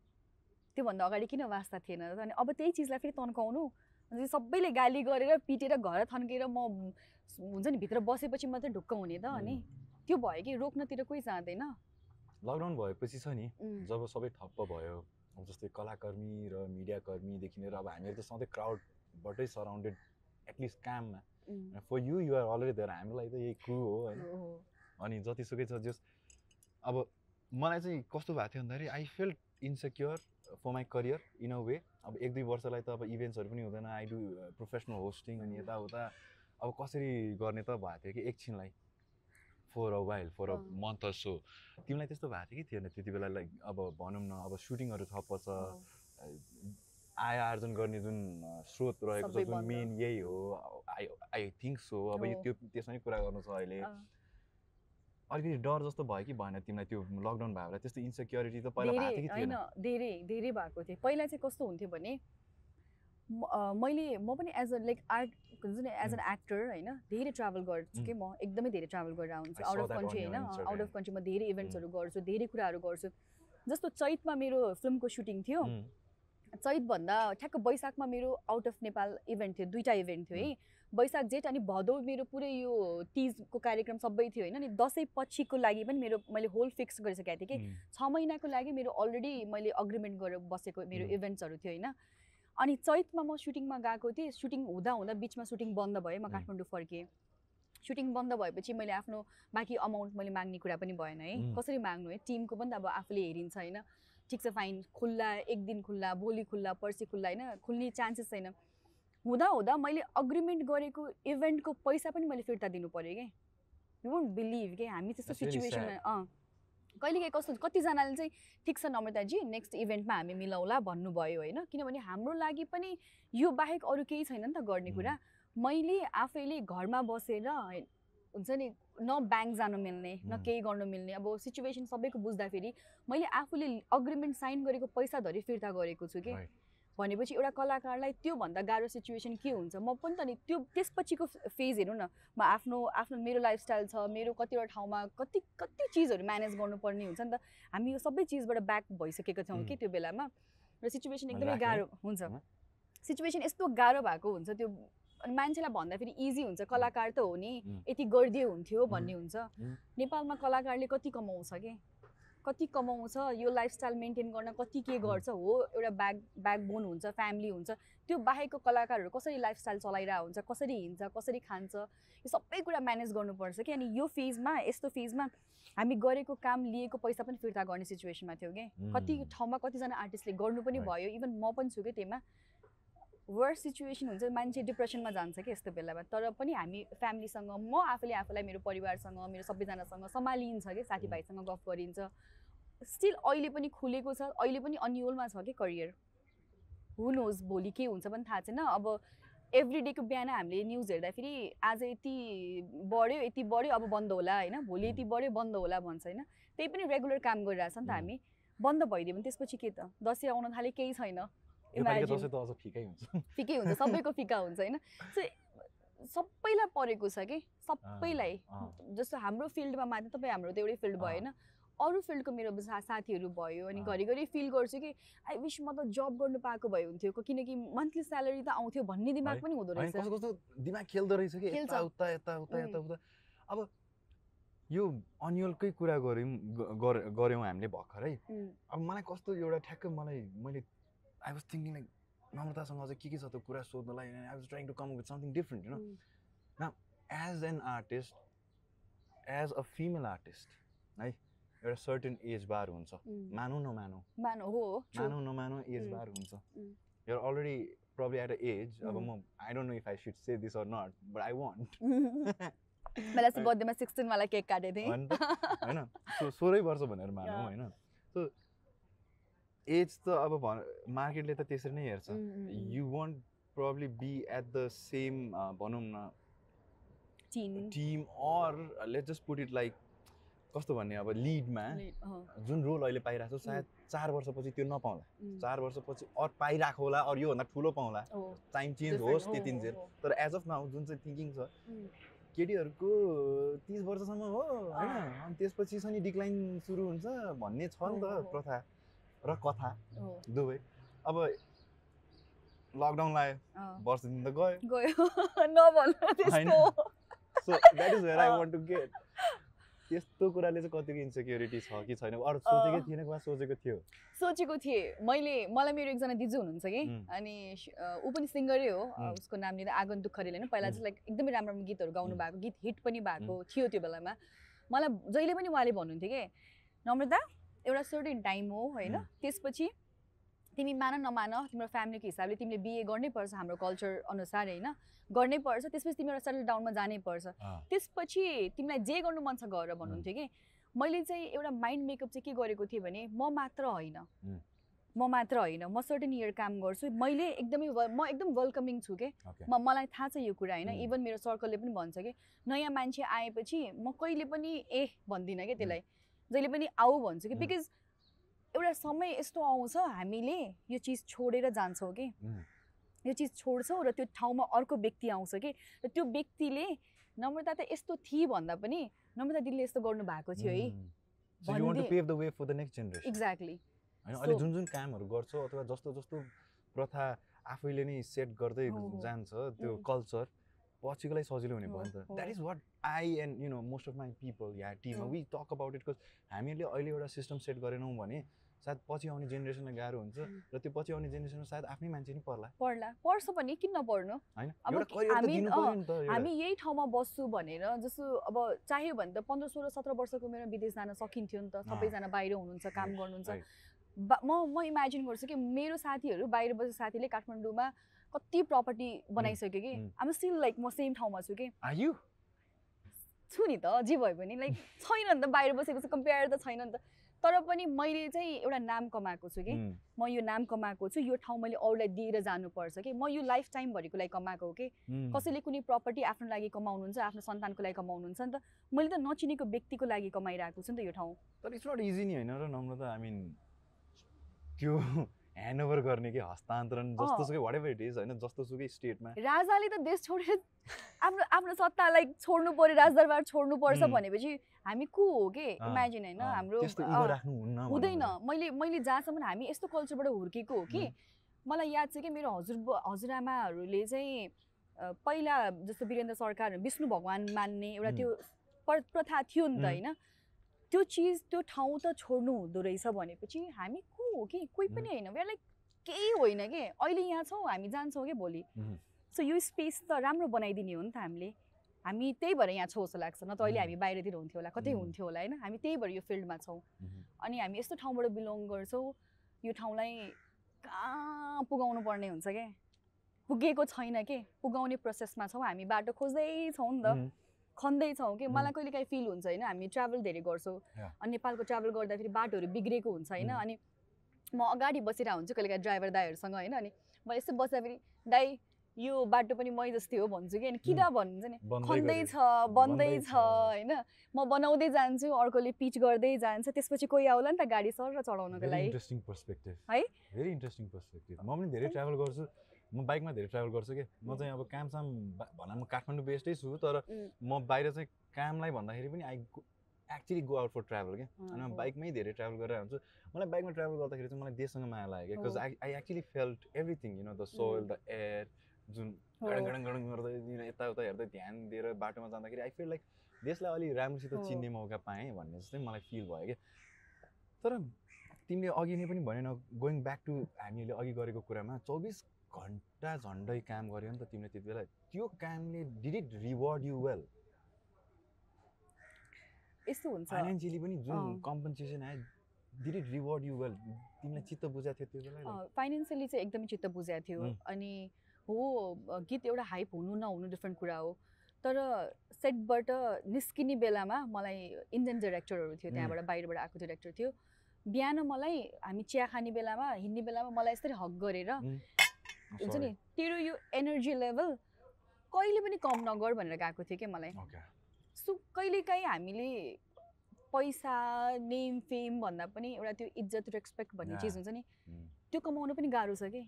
त्योभन्दा अगाडि किन वास्ता थिएन? त अनि अब त्यही चिजलाई फेरि तन्काउनु? अनि सबैले गाली गरेर पिटेर घर थन्केर म हुन्छ नि भित्र बसेपछि मात्रै ढुक्क हुने त अनि त्यो भयो कि रोक्नतिर कोही जाँदैन। लकडाउन भएपछि छ नि जब सबै ठप्प भयो जस्तै कलाकर्मी र मिडियाकर्मीदेखि लिएर अब हामीहरू त सधैँ क्राउडबाटै सराउन्डेड एटलिस्ट काममा। For you you're already there हाम्रो लागि त यही क्रु हो होइन। अनि जतिसुकै छ जस अब मलाई चाहिँ कस्तो भएको थियो भन्दाखेरि I felt insecure for my career in a way अब एक दुई वर्षलाई त अब इभेन्ट्सहरू पनि हुँदैन। आई डु प्रोफेसनल होस्टिङ अनि यताउता। अब कसरी गर्ने त भएको थियो कि एकछिनलाई? For a while for a. Month or so तिमीलाई त्यस्तो भएको थियो कि थिएन त्यति बेला? लाइक अब भनौँ न अब सुटिङहरू ठप्प छ हो, आय आर्जन गर्ने जुन स्रोत रहेको छ जुन। मेन यही हो। आई आई थिङ्क सो अब यो। त्यो त्यसमै कुरा गर्नु छ अहिले। अलिकति डर जस्तो भयो कि भएन तिमीलाई त्यो लकडाउन भयो होला। त्यस्तो इन्सेक्योरिटी त पहिला भएको थियो होइन धेरै धेरै भएको थियो। पहिला चाहिँ कस्तो हुन्थ्यो भने मैले म पनि एज अ लाइक आर्ट हुन्छ नि एज एन एक्टर होइन धेरै ट्राभल गर्छु कि म एकदमै धेरै ट्राभल गरेर आउँछु। आउट अफ कन्ट्री होइन आउट. अफ कन्ट्री म धेरै इभेन्ट्सहरू गर्छु धेरै कुराहरू गर्छु। जस्तो चैतमा मेरो फिल्मको सुटिङ थियो चैतभन्दा ठ्याक्क वैशाखमा मेरो आउट अफ नेपाल इभेन्ट थियो दुइटा इभेन्ट थियो है। वैशाख जेठ अनि भदौ मेरो पुरै यो तिजको कार्यक्रम सबै थियो होइन। अनि दसैँ पछिको लागि पनि मेरो मैले होल फिक्स गरिसकेको थिएँ कि छ महिनाको लागि मेरो अलरेडी मैले अग्रिमेन्ट गरेर बसेको मेरो. इभेन्ट्सहरू थियो होइन। अनि चैतमा म सुटिङमा गएको थिएँ। सुटिङ हुँदा हुँदा बिचमा सुटिङ बन्द भयो म. काठमाडौँ फर्केँ। सुटिङ बन्द भएपछि मैले आफ्नो बाँकी अमाउन्ट मैले माग्ने कुरा पनि भएन है. कसरी माग्नु है? टिमको पनि त अब आफूले हेरिन्छ होइन। ठिक छ फाइन खुल्ला एक दिन खुल्ला भोलि खुल्ला पर्सि खुल्ला होइन। खुल्ने चान्सेस छैन। हुँदा हुँदा मैले अग्रिमेन्ट गरेको इभेन्टको पैसा पनि मैले फिर्ता दिनु पऱ्यो कि? यु वन्ट बिलिभ कि? हामी त्यस्तो सिचुएसनमा अँ। कहिलेकाहीँ कस्तो कतिजनाले चाहिँ ठिक छ नम्रताजी नेक्स्ट इभेन्टमा हामी मिलाउला भन्नुभयो होइन। किनभने हाम्रो लागि पनि यो बाहेक अरू केही छैन नि त गर्ने कुरा। मैले आफैले घरमा बसेर हुन्छ नि न ब्याङ्क जानु मिल्ने न. केही गर्नु मिल्ने अब सिचुएसन सबैको बुझ्दाखेरि मैले आफूले अग्रिमेन्ट साइन गरेको पैसा धरि फिर्ता गरेको छु कि. भनेपछि एउटा कलाकारलाई त्योभन्दा गाह्रो सिचुएसन के हुन्छ म पनि त नि त्यो त्यसपछिको फेज हेरौँ न म आफ्नो आफ्नो मेरो लाइफस्टाइल छ मेरो कतिवटा ठाउँमा कति कति चिजहरू म्यानेज गर्नुपर्ने हुन्छ नि त हामी यो सबै चिजबाट ब्याक भइसकेका छौँ कि. त्यो बेलामा र सिचुएसन एकदमै। गाह्रो हुन्छ। सिचुएसन यस्तो गाह्रो भएको हुन्छ त्यो अनि मान्छेलाई भन्दाखेरि इजी हुन्छ कलाकार त हो नि. यति गरिदिए हुन्थ्यो भन्ने हुन्छ. नेपालमा कलाकारले कति कमाउँछ कि कति कमाउँछ यो लाइफस्टाइल मेन्टेन गर्न कति के गर्छ हो एउटा ब्याक ब्याकबोन हुन्छ फ्यामिली हुन्छ त्यो बाहेकको कलाकारहरू कसरी लाइफस्टाइल चलाइरहेको हुन्छ कसरी हिँड्छ कसरी खान्छ यो सबै कुरा म्यानेज गर्नुपर्छ कि। अनि यो फेजमा यस्तो फेजमा हामी गरेको काम लिएको पैसा पनि फिर्ता गर्ने सिचुएसनमा थियो कि। कति उम्. ठाउँमा कतिजना आर्टिस्टले गर्नु पनि. भयो इभन म पनि छु कि त्यसमा। वर्स सिचुएसन हुन्छ मान्छे डिप्रेसनमा जान्छ कि यस्तो बेलामा। तर पनि हामी फ्यामिलीसँग म आफूले आफूलाई मेरो परिवारसँग मेरो सबैजनासँग सम्हालिन्छ कि साथीभाइसँग गफ गरिन्छ। स्टिल अहिले पनि खुलेको छ अहिले पनि अन्यलमा छ कि करियर हु नोज भोलि के हुन्छ पनि थाहा छैन। अब एभ्री डेको बिहान हामीले न्युज हेर्दाखेरि आज यति बढ्यो यति बढ्यो अब बन्द होला होइन? भोलि यति बढ्यो बन्द होला भन्छ होइन? त्यही पनि रेगुलर काम गरिरहेछ नि त. हामी। बन्द भइदियो भने त्यसपछि के त? दसैँ आउन थाले केही छैन। फिकै हुन्छ। सबैको फिका हुन्छ होइन? सो सबैलाई परेको छ कि? सबैलाई। जस्तो हाम्रो फिल्डमा मात्रै तपाईँ हाम्रो त एउटै फिल्ड। भयो होइन? अरू फिल्डको मेरो साथीहरू भयो अनि। घरिघरि फिल गर्छु कि आई विस म त जब गर्नु पाएको भए हुन्थ्यो किनकि मन्थली स्यालेरी त आउँथ्यो भन्ने दिमाग? पनि हुँदो रहेछ कस्तो कस्तो दिमाग खेल्दो रहेछ कि। यता उता यता उता उम्. यता उता अब यो अन्यलकै कुरा गऱ्यौँ गऱ्यौँ हामीले भर्खरै अब मलाई कस्तो एउटा ठ्याक्क मलाई मैले आई वाज थिङ्किङ लाइक नम्रतासँग अझै के के छ त कुरा सोध्नलाई I was trying to come with something different होइन उम्, as an artist as a female artist है एउटा सर्टेन एज बार हुन्छ मानौँ नमानौँ मानव हो. मानौँ नमानौँ एज. बार हुन्छ. You're already problem at a age अब. म I don't know if I should say this or not but I want मलाई चाहिँ बर्थडेमा सिक्सटिन वाला केक काटेको थिएँ होइन सो सोह्रै वर्ष भनेर मानौँ. होइन सो एज त अब भन मार्केटले त त्यसरी नै हेर्छ. You won't probably be at the same भनौँ न team or let just put it like कस्तो भन्ने अब लिडमा जुन रोल अहिले पाइरहेको छ सायद चार वर्षपछि त्यो नपाउँला. चार वर्षपछि अरू पाइरहेको होला अरू योभन्दा ठुलो पाउँला। टाइम चेन्ज होस् त्यतिन्जेल. तर एज अफ नाउ जुन चाहिँ थिङ्किङ छ. केटीहरूको तिस वर्षसम्म हो होइन? अनि त्यसपछि नि डिक्लाइन सुरु हुन्छ भन्ने छ नि त. प्रथा र कथा दुवै। अब लकडाउन लाग्यो. वर्ष दिन त गयो। गयो। So that is where I. Want to get त्यस्तो कुराले चाहिँ कतिको इन्सेक्युरिटी छ कि छैन? अरू सोचेकै थिएन वा सोचेको थियो? सोचेको थिएँ। मैले मलाई मेरो एकजना दिजु हुनुहुन्छ कि. अनि ऊ पनि सिङ्गरै हो. उसको नाम लिँदा आगन्तुक खरेल होइन पहिला चाहिँ लाइक एकदमै राम्रो राम्रो गीतहरू गाउनु. भएको गीत हिट पनि भएको थियो त्यो बेलामा। मलाई जहिले पनि उहाँले भन्नुहुन्थ्यो कि नम्रता एउटा सर्टेन टाइम हो होइन. त्यसपछि तिमी मान नमान तिम्रो फ्यामिलीको हिसाबले तिमीले बिए गर्नै पर्छ हाम्रो कल्चर अनुसार होइन? गर्नै पर्छ त्यसपछि तिमी एउटा सेटल डाउनमा जानै पर्छ। त्यसपछि तिमीलाई जे गर्नु मन छ गर भन्नुहुन्थ्यो कि। मैले चाहिँ एउटा माइन्ड मेकअप चाहिँ के गरेको थिएँ भने म मात्र होइन. म मात्र होइन। म सर्टेन इयर काम गर्छु। मैले एकदमै म एकदम वेलकमिङ छु कि. म मलाई थाहा छ यो कुरा होइन. इभन मेरो सर्कलले पनि भन्छ कि नयाँ मान्छे आएपछि म कहिले पनि ए भन्दिनँ क्या त्यसलाई। जहिले पनि आऊ भन्छु कि. बिकज एउटा समय यस्तो आउँछ हामीले यो चिज छोडेर जान्छौँ कि. यो चिज छोड्छौँ र त्यो ठाउँमा अर्को व्यक्ति आउँछ कि र त्यो व्यक्तिले नम्रता त यस्तो थिए भन्दा पनि नम्रता दिदीले यस्तो गर्नु भएको थियो है. एक्ज्याक्टली अहिले जुन जुन कामहरू गर्छौ अथवा जस्तो जस्तो प्रथा आफैले नै सेट गर्दै। जान्छ त्यो. कल्चर पछिको लागि सजिलो हुने भयो नि त। That is what I and you know most of my people या उम्. We talk about it because हामीले अहिले एउटा सिस्टम सेट गरेनौँ भने सायद पछि आउने जेनेरेसनलाई गाह्रो हुन्छ. र त्यो पछि आउने जेनेरेसनमा सायद आफ्नै मान्छे नि पर्ला। पढ्ला पढ्छ पनि किन त हामी- यही ठाउँमा बस्छु भनेर जस्तो अब चाह्यो भने त पन्ध्र सोह्र सत्र वर्षको मेरो विदेश जान सकिन्थ्यो नि त। सबैजना बाहिर हुनुहुन्छ काम गर्नुहुन्छ। म म इमेजिन गर्छु कि मेरो साथीहरू बाहिर बसेको साथीले काठमाडौँमा कति प्रपर्टी बनाइसक्यो कि. आम स्टिल लाइक म सेम ठाउँमा छु कि? छु नि त जे भए पनि। लाइक छैन नि त बाहिर बसेको कम्पेयर त छैन नि त। तर पनि मैले चाहिँ एउटा नाम कमाएको छु कि. म यो नाम कमाएको छु यो ठाउँ मैले अरूलाई दिएर जानुपर्छ कि म यो लाइफ टाइमभरिको लागि कमाएको हो कि. कसैले कुनै प्रपर्टी आफ्नो लागि कमाउनुहुन्छ आफ्नो सन्तानको लागि कमाउनुहुन्छ नि त मैले त नचिनेको व्यक्तिको लागि कमाइरहेको छु नि त यो ठाउँ तर इट्स नट इजी नि होइन र नम्रता आई मिन त्यो ह्यान्डओभर गर्ने कि हस्तान्तरण वाट एभर इट इज होइन स्टेटमा राजाले त देश छोडेर आफ्नो आफ्नो सत्तालाई छोड्नु पर्यो राजदरबार छोड्नु पर्छ. भनेपछि हामी को हो के इमेजिन होइन हाम्रो हुँदैन। मैले मैले जहाँसम्म हामी यस्तो कल्चरबाट हुर्केको हो कि. मलाई याद छ कि मेरो हजुर हजुरआमाहरूले चाहिँ पहिला जस्तो वीरेन्द्र सरकार विष्णु भगवान् मान्ने एउटा. त्यो पर- प्रथा थियो नि त. होइन त्यो चिज त्यो ठाउँ त छोड्नु हुँदो रहेछ भनेपछि हामी हो कि कोही पनि होइन वे लाइक केही होइन कि अहिले यहाँ छौँ हामी जान्छौँ कि भोलि. सो यो स्पेस त राम्रो बनाइदिने हो नि त हामीले हामी त्यही भएर यहाँ छौँ जस्तो लाग्छ न त अहिले. हामी बाहिरतिर हुन्थ्यो होला कतै. हुन्थ्यो होला होइन हामी त्यही भएर यो फिल्डमा छौँ. अनि हामी यस्तो ठाउँबाट बिलोङ गर्छौँ यो ठाउँलाई कहाँ पुगाउनु पर्ने हुन्छ क्या पुगेको छैन के पुगाउने प्रोसेसमा छौँ हामी बाटो खोज्दै छौँ नि त. खन्दैछौँ कि. मलाई कहिले काहीँ फिल हुन्छ होइन हामी ट्राभल धेरै गर्छौँ. अनि नेपालको ट्राभल गर्दाखेरि बाटोहरू बिग्रेको हुन्छ होइन. अनि म अगाडि बसिरहेको हुन्छु कहिले काहीँ ड्राइभर दाईहरूसँग होइन? अनि म यस्तो बस्दाखेरि दाई यो बाटो पनि मै जस्तै हो भन्छु कि। अनि किन भन्नुहुन्छ नि? बन्दै खन्दै गरेको। छ बन्दै बन्दै छ छ। होइन? म बनाउँदै जान्छु अर्कोले पिच गर्दै जान्छ त्यसपछि कोही आउला नि त गाडी सर र चढाउनको लागि। इन्ट्रेस्टिङ पर्सपेक्टिभ है? भेरी इन्ट्रेस्टिङ पर्सपेक्टिभ म पनि धेरै ट्राभल गर्छु। म बाइकमा धेरै ट्राभल गर्छु कि? म चाहिँ अब कामसाम भनौँ म काठमाडौँ बेस्डै छु तर. म बाहिर चाहिँ कामलाई भन्दाखेरि पनि I actually go out for travel क्या अनि म। बाइकमै धेरै ट्राभल गरेर हुन्छु मलाई बाइकमा ट्राभल गर्दाखेरि चाहिँ मलाई देशसँग माया लाग्यो because. I I actually felt everything you know the soil the air जुन। गडङ गडङ गडङ गर्दै यताउता हेर्दै ध्यान दिएर बाटोमा जाँदाखेरि आई फिल लाइक देशलाई अलिक राम्रोसित। चिन्ने मौका पाएँ भन्ने जस्तै मलाई फिल भयो क्या तर तिमीले अघि नै पनि भनेन गोइङ ब्याक टु हामीले अघि गरेको कुरामा चौबिस घन्टा झन्डै काम गऱ्यो नि त तिमीले त्यति बेला त्यो कामले did it reward you well यस्तो हुन्छ। फाइनेन्सियली पनि जुन। कम्पन्सेसन आयो did it reward you well तिमीलाई चित्त बुझाएको थियो त्यो बेला? फाइनेन्सियली चाहिँ एकदमै चित्त बुझाएको थियो. अनि हो गीत एउटा हाइप हुनु नहुनु डिफ्रेन्ट कुरा हो। तर सेटबाट निस्किने बेलामा मलाई इन्डियन डिरेक्टरहरू थियो. त्यहाँबाट बाहिरबाट आएको डिरेक्टर थियो। बिहान मलाई हामी चिया खाने बेलामा हिँड्ने बेलामा मलाई यसरी हक गरेर हुन्छ नि तेरो यो एनर्जी लेभल कहिले पनि कम नगर भनेर गएको थियो क्या मलाई। सो कहिलेकाहीँ हामीले पैसा नेम फेम भन्दा पनि एउटा त्यो इज्जत रेस्पेक्ट भन्ने. चिज हुन्छ नि. त्यो कमाउनु पनि गाह्रो छ कि.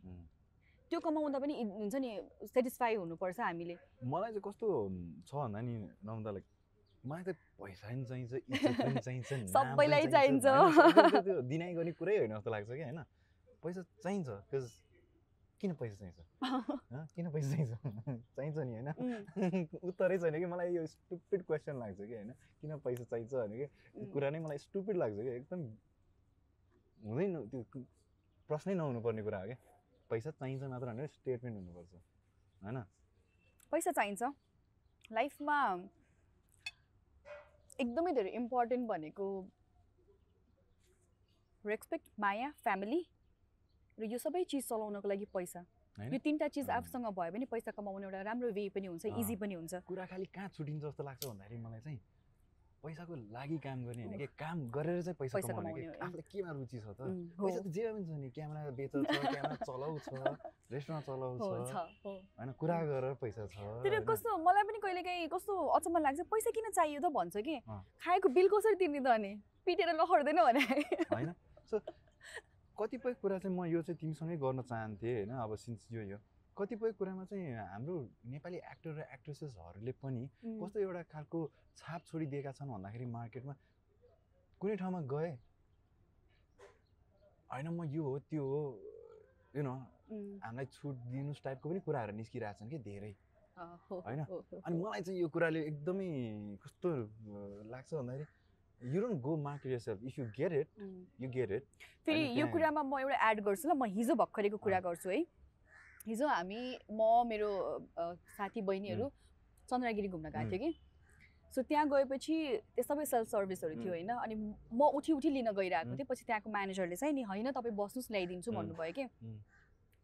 त्यो कमाउँदा पनि हुन्छ नि सेटिस्फाई हुनुपर्छ हामीले मलाई चाहिँ कस्तो छ भन्दा नि नम्दा लाइक मलाई त पैसा पनि चाहिन्छ चाहिन्छ सबैलाई चाहिन्छ। दिनाइ गर्ने कुरै होइन जस्तो लाग्छ कि होइन पैसा चाहिन्छ बिकज किन पैसा चाहिन्छ हँ? किन पैसा चाहिन्छ चाहिन्छ नि होइन उत्तरै छैन कि मलाई यो स्टुपिड क्वेसन लाग्छ कि होइन किन पैसा चाहिन्छ भने कि कुरा नै मलाई स्टुपिड लाग्छ कि एकदम हुँदैन त्यो प्रश्नै नहुनुपर्ने कुरा हो क्या पैसा चाहिन्छ मात्र भनेर स्टेटमेन्ट हुनुपर्छ होइन पैसा चाहिन्छ लाइफमा एकदमै धेरै इम्पोर्टेन्ट भनेको रेस्पेक्ट माया फ्यामिली र यो सबै चिज चलाउनको लागि पैसा यो तिनवटा चिज। आफूसँग भयो भने पैसा कमाउने एउटा राम्रो वे पनि हुन्छ। इजी पनि हुन्छ कुरा खालि कहाँ छुटिन्छ जस्तो लाग्छ भन्दाखेरि मलाई चाहिँ पैसाको लागि काम गर्ने होइन कि काम गरेर चाहिँ पैसा कमाउने। आफूलाई केमा रुचि छ त पैसा त जेमा पनि छ नि क्यामेरा बेच क्यामेरा चलाउँछ रेस्टुरेन्ट चलाउँछ। होइन कुरा गरेर पैसा छ तर? कस्तो मलाई पनि कहिले काहीँ कस्तो अचम्म लाग्छ पैसा किन चाहियो त भन्छ कि। खाएको बिल कसरी तिर्ने त अनि पिटेर लखड्दैन भने होइन सो कतिपय कुरा चाहिँ म यो चाहिँ तिमीसँगै गर्न चाहन्थेँ होइन अब सिन्स यो यो कतिपय कुरामा चाहिँ हाम्रो नेपाली एक्टर र एक्ट्रेसेसहरूले पनि कस्तो एउटा खालको छाप छोडिदिएका छन् भन्दाखेरि मार्केटमा कुनै ठाउँमा गए होइन म यो हो त्यो हो यु नो हामीलाई छुट दिनुहोस् टाइपको पनि कुराहरू निस्किरहेको छन् कि धेरै होइन? अनि। मलाई चाहिँ यो कुराले एकदमै कस्तो लाग्छ भन्दाखेरि you don't go market yourself if you get it. You get it फेरि यो कुरामा म एउटा एड गर्छु ल म हिजो भर्खरैको कुरा। गर्छु है हिजो हामी म मेरो साथी बहिनीहरू चन्द्रगिरी घुम्न गएको थियो कि सो त्यहाँ गएपछि त्यो सबै सेल्फ सर्भिसहरू थियो. होइन अनि म उठी उठी लिन गइरहेको. थिएँ पछि त्यहाँको म्यानेजरले चाहिँ नि होइन तपाईँ बस्नुहोस् ल्याइदिन्छु. भन्नुभयो कि.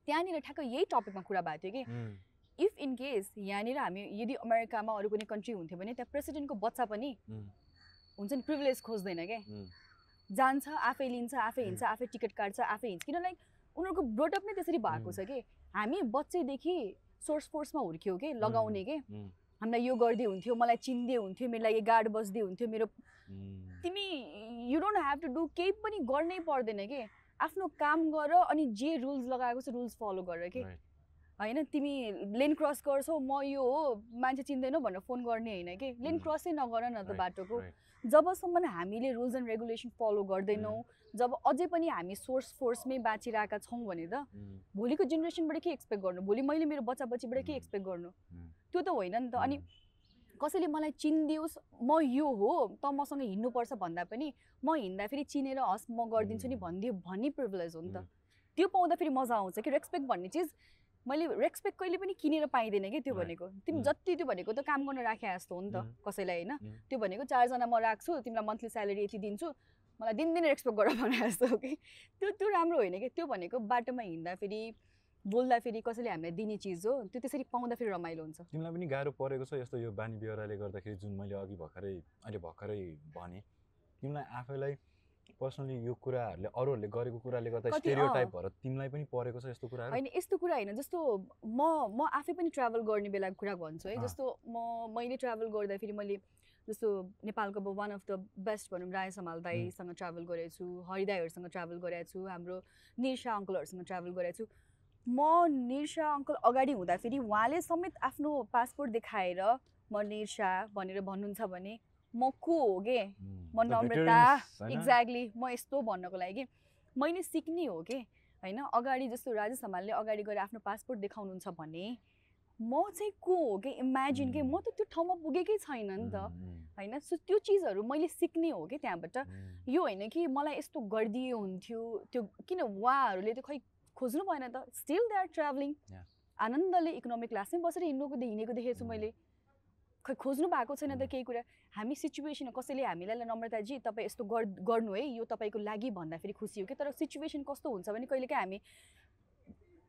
त्यहाँनिर ठ्याक्क यही टपिकमा कुरा भएको थियो कि इफ इन केस यहाँनिर हामी यदि अमेरिकामा अरू कुनै कन्ट्री हुन्थ्यो भने त्यहाँ प्रेसिडेन्टको बच्चा पनि हुन्छ नि प्रिभिलेज खोज्दैन क्या जान्छ आफै लिन्छ आफै हिँड्छ आफै टिकट काट्छ आफै हिँड्छ। किन लाइक उनीहरूको ब्रोटअप नै त्यसरी भएको छ कि? हामी बच्चैदेखि सोर्स फोर्समा हुर्क्यौँ कि? लगाउने के? हामीलाई यो गर्दै हुन्थ्यो मलाई चिन्दै हुन्थ्यो मेरो लागि गार्ड बस्दै हुन्थ्यो मेरो तिमी you don't have to do केही पनि गर्नै पर्दैन कि? आफ्नो काम गर अनि जे रुल्स लगाएको छ रुल्स फलो गर कि? होइन तिमी लेन क्रस गर्छौ म यो हो मान्छे चिन्दैनौ भनेर फोन गर्ने होइन कि लेन. क्रसै नगर न त बाटोको. जबसम्म हामीले रुल्स एन्ड रेगुलेसन फलो गर्दैनौँ जब अझै पनि हामी सोर्स फोर्समै बाँचिरहेका छौँ भने त भोलिको जेनेरेसनबाट के एक्सपेक्ट गर्नु भोलि मैले मेरो बच्चा बच्चीबाट के. एक्सपेक्ट गर्नु. त्यो त होइन नि त अनि कसैले मलाई चिनिदियोस् म यो हो त मसँग हिँड्नुपर्छ भन्दा पनि म हिँड्दाखेरि चिनेर हस् म गरिदिन्छु नि. भनिदियो भन्ने प्रिभिलेज हो नि त. त्यो पाउँदाखेरि मजा आउँछ कि रेस्पेक्ट भन्ने चिज मैले रेस्पेक्ट कहिले पनि किनेर पाइँदैन कि त्यो. भनेको तिमी Mm. जति त्यो भनेको त काम गर्न राखे जस्तो हो नि त Mm. कसैलाई होइन Mm. त्यो भनेको चारजना म राख्छु तिमीलाई मन्थली स्यालेरी यति दिन्छु मलाई दिनदिनै रेस्पेक्ट गर भने जस्तो हो कि त्यो त्यो राम्रो होइन कि त्यो भनेको बाटोमा हिँड्दाखेरि बोल्दाखेरि कसैले हामीलाई दिने चिज हो त्यो त्यसरी पाउँदाखेरि रमाइलो हुन्छ तिमीलाई पनि गाह्रो परेको छ यस्तो यो बानी बेहोराले गर्दाखेरि जुन मैले अघि भर्खरै अहिले भर्खरै भने तिमीलाई आफैलाई पर्सनली यो कुराहरूले अरूहरूले गरेको कुराले गर्दा स्टेरियो भएर तिमीलाई पनि परेको छ यस्तो कुराहरू? होइन यस्तो कुरा होइन जस्तो म म आफै पनि ट्राभल गर्ने बेलाको कुरा भन्छु है। जस्तो म मैले ट्राभल गर्दाखेरि मैले जस्तो नेपालको अब वान अफ द बेस्ट भनौँ राय समाल दाईसँग ट्राभल गरेको छु हरिदाईहरूसँग ट्राभल गरेको छु हाम्रो निर्सा अङ्कलहरूसँग ट्राभल गरेको छु। म निर्सा अङ्कल अगाडि हुँदाखेरि उहाँले समेत आफ्नो पासपोर्ट देखाएर म निर्सा भनेर भन्नुहुन्छ भने म को हो के? म नम्रता? एक्ज्याक्टली म यस्तो भन्नको लागि कि मैले सिक्ने हो कि? होइन? अगाडि जस्तो राजेश हमालले अगाडि गएर आफ्नो पासपोर्ट देखाउनुहुन्छ भने म चाहिँ को हो कि? इमेजिन कि? म त त्यो ठाउँमा पुगेकै छैन नि त होइन? सो त्यो चिजहरू मैले सिक्ने हो कि त्यहाँबाट? यो होइन कि मलाई यस्तो गरिदिए हुन्थ्यो। त्यो किन उहाँहरूले त खै खोज्नु भएन त? Still they are travelling. आनन्दले इकोनोमिक क्लासमै बसेर हिँड्नुको हिँडेको देखेको छु. मैले। खै खोज्नु भएको छैन त. केही कुरा। हामी सिचुएसन कसैले हामीलाई "ल, नम्रताजी तपाईँ यस्तो गर् गर्नु है यो तपाईँको लागि भन्दाखेरि खुसी हो कि तर सिचुएसन कस्तो हुन्छ भने कहिलेकाहीँ हामी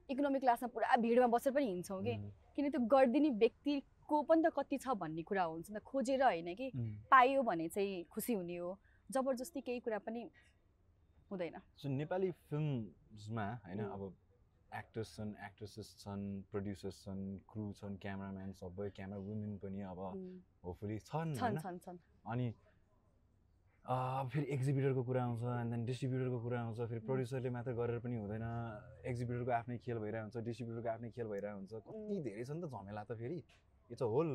इकोनोमिक क्लासमा पुरा भिडमा बसेर पनि हिँड्छौँ कि। किन त्यो गरिदिने व्यक्तिको पनि त कति छ भन्ने कुरा हुन्छ नि त। खोजेर होइन कि। पायो भने चाहिँ खुसी हुने हो। जबरजस्ती केही कुरा पनि हुँदैन। सो नेपाली फिल्ममा होइन. अब एक्टर्स छन् एक्ट्रेसेस छन् प्रड्युसर्स छन् क्रु छन् क्यामराम्यान सबै क्यामरा वुमेन पनि अब होपफुली छन् अनि फेरि एक्जिबिटरको कुरा आउँछ एन्ड देन डिस्ट्रिब्युटरको कुरा आउँछ फेरि. प्रड्युसरले मात्र गरेर पनि हुँदैन एक्जिबिटरको आफ्नै खेल भइरहेको हुन्छ डिस्ट्रिब्युटरको आफ्नै खेल भइरहेको हुन्छ कति. धेरै छ नि त झमेला त फेरि it's a whole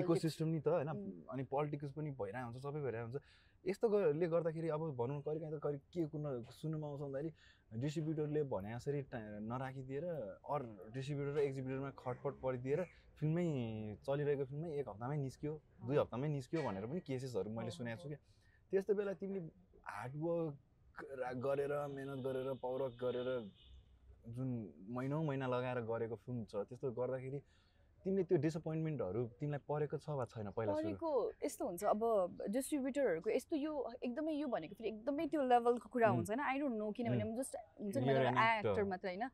ecosystem नि त होइन. अनि पोलिटिक्स पनि भइरहेको हुन्छ सबै भइरहेको हुन्छ यस्तो ग- ले गर्दाखेरि अब भनौँ कहिले काहीँ त कहिले के कुन सुन्नुमा आउँछ भन्दाखेरि डिस्ट्रिब्युटरले भने जसरी नराखिदिएर अर डिस्ट्रिब्युटर र एक्जिब्युटरमा खटपट परिदिएर फिल्मै चलिरहेको फिल्मै एक हप्तामै निस्क्यो दुई हप्तामै निस्क्यो भनेर पनि केसेसहरू मैले सुनेको छु। क्या त्यस्तो बेला तिमीले हार्डवर्क गरेर मेहनत गरेर पौरख गरेर जुन महिनौ महिना लगाएर गरेको फिल्म छ त्यस्तो गर्दाखेरि तिमीले त्यो डिसपोइन्टमेन्टहरू तिमीलाई परेको छ वा छैन पहिला परेको यस्तो हुन्छ। अब डिस्ट्रिब्युटरहरूको यस्तो यो एकदमै यो भनेको फेरि एकदमै त्यो लेभलको कुरा. हुन्छ होइन आई डोन्ट नो किनभने जस्ट हुन्छ नि. एक्टर मात्र होइन।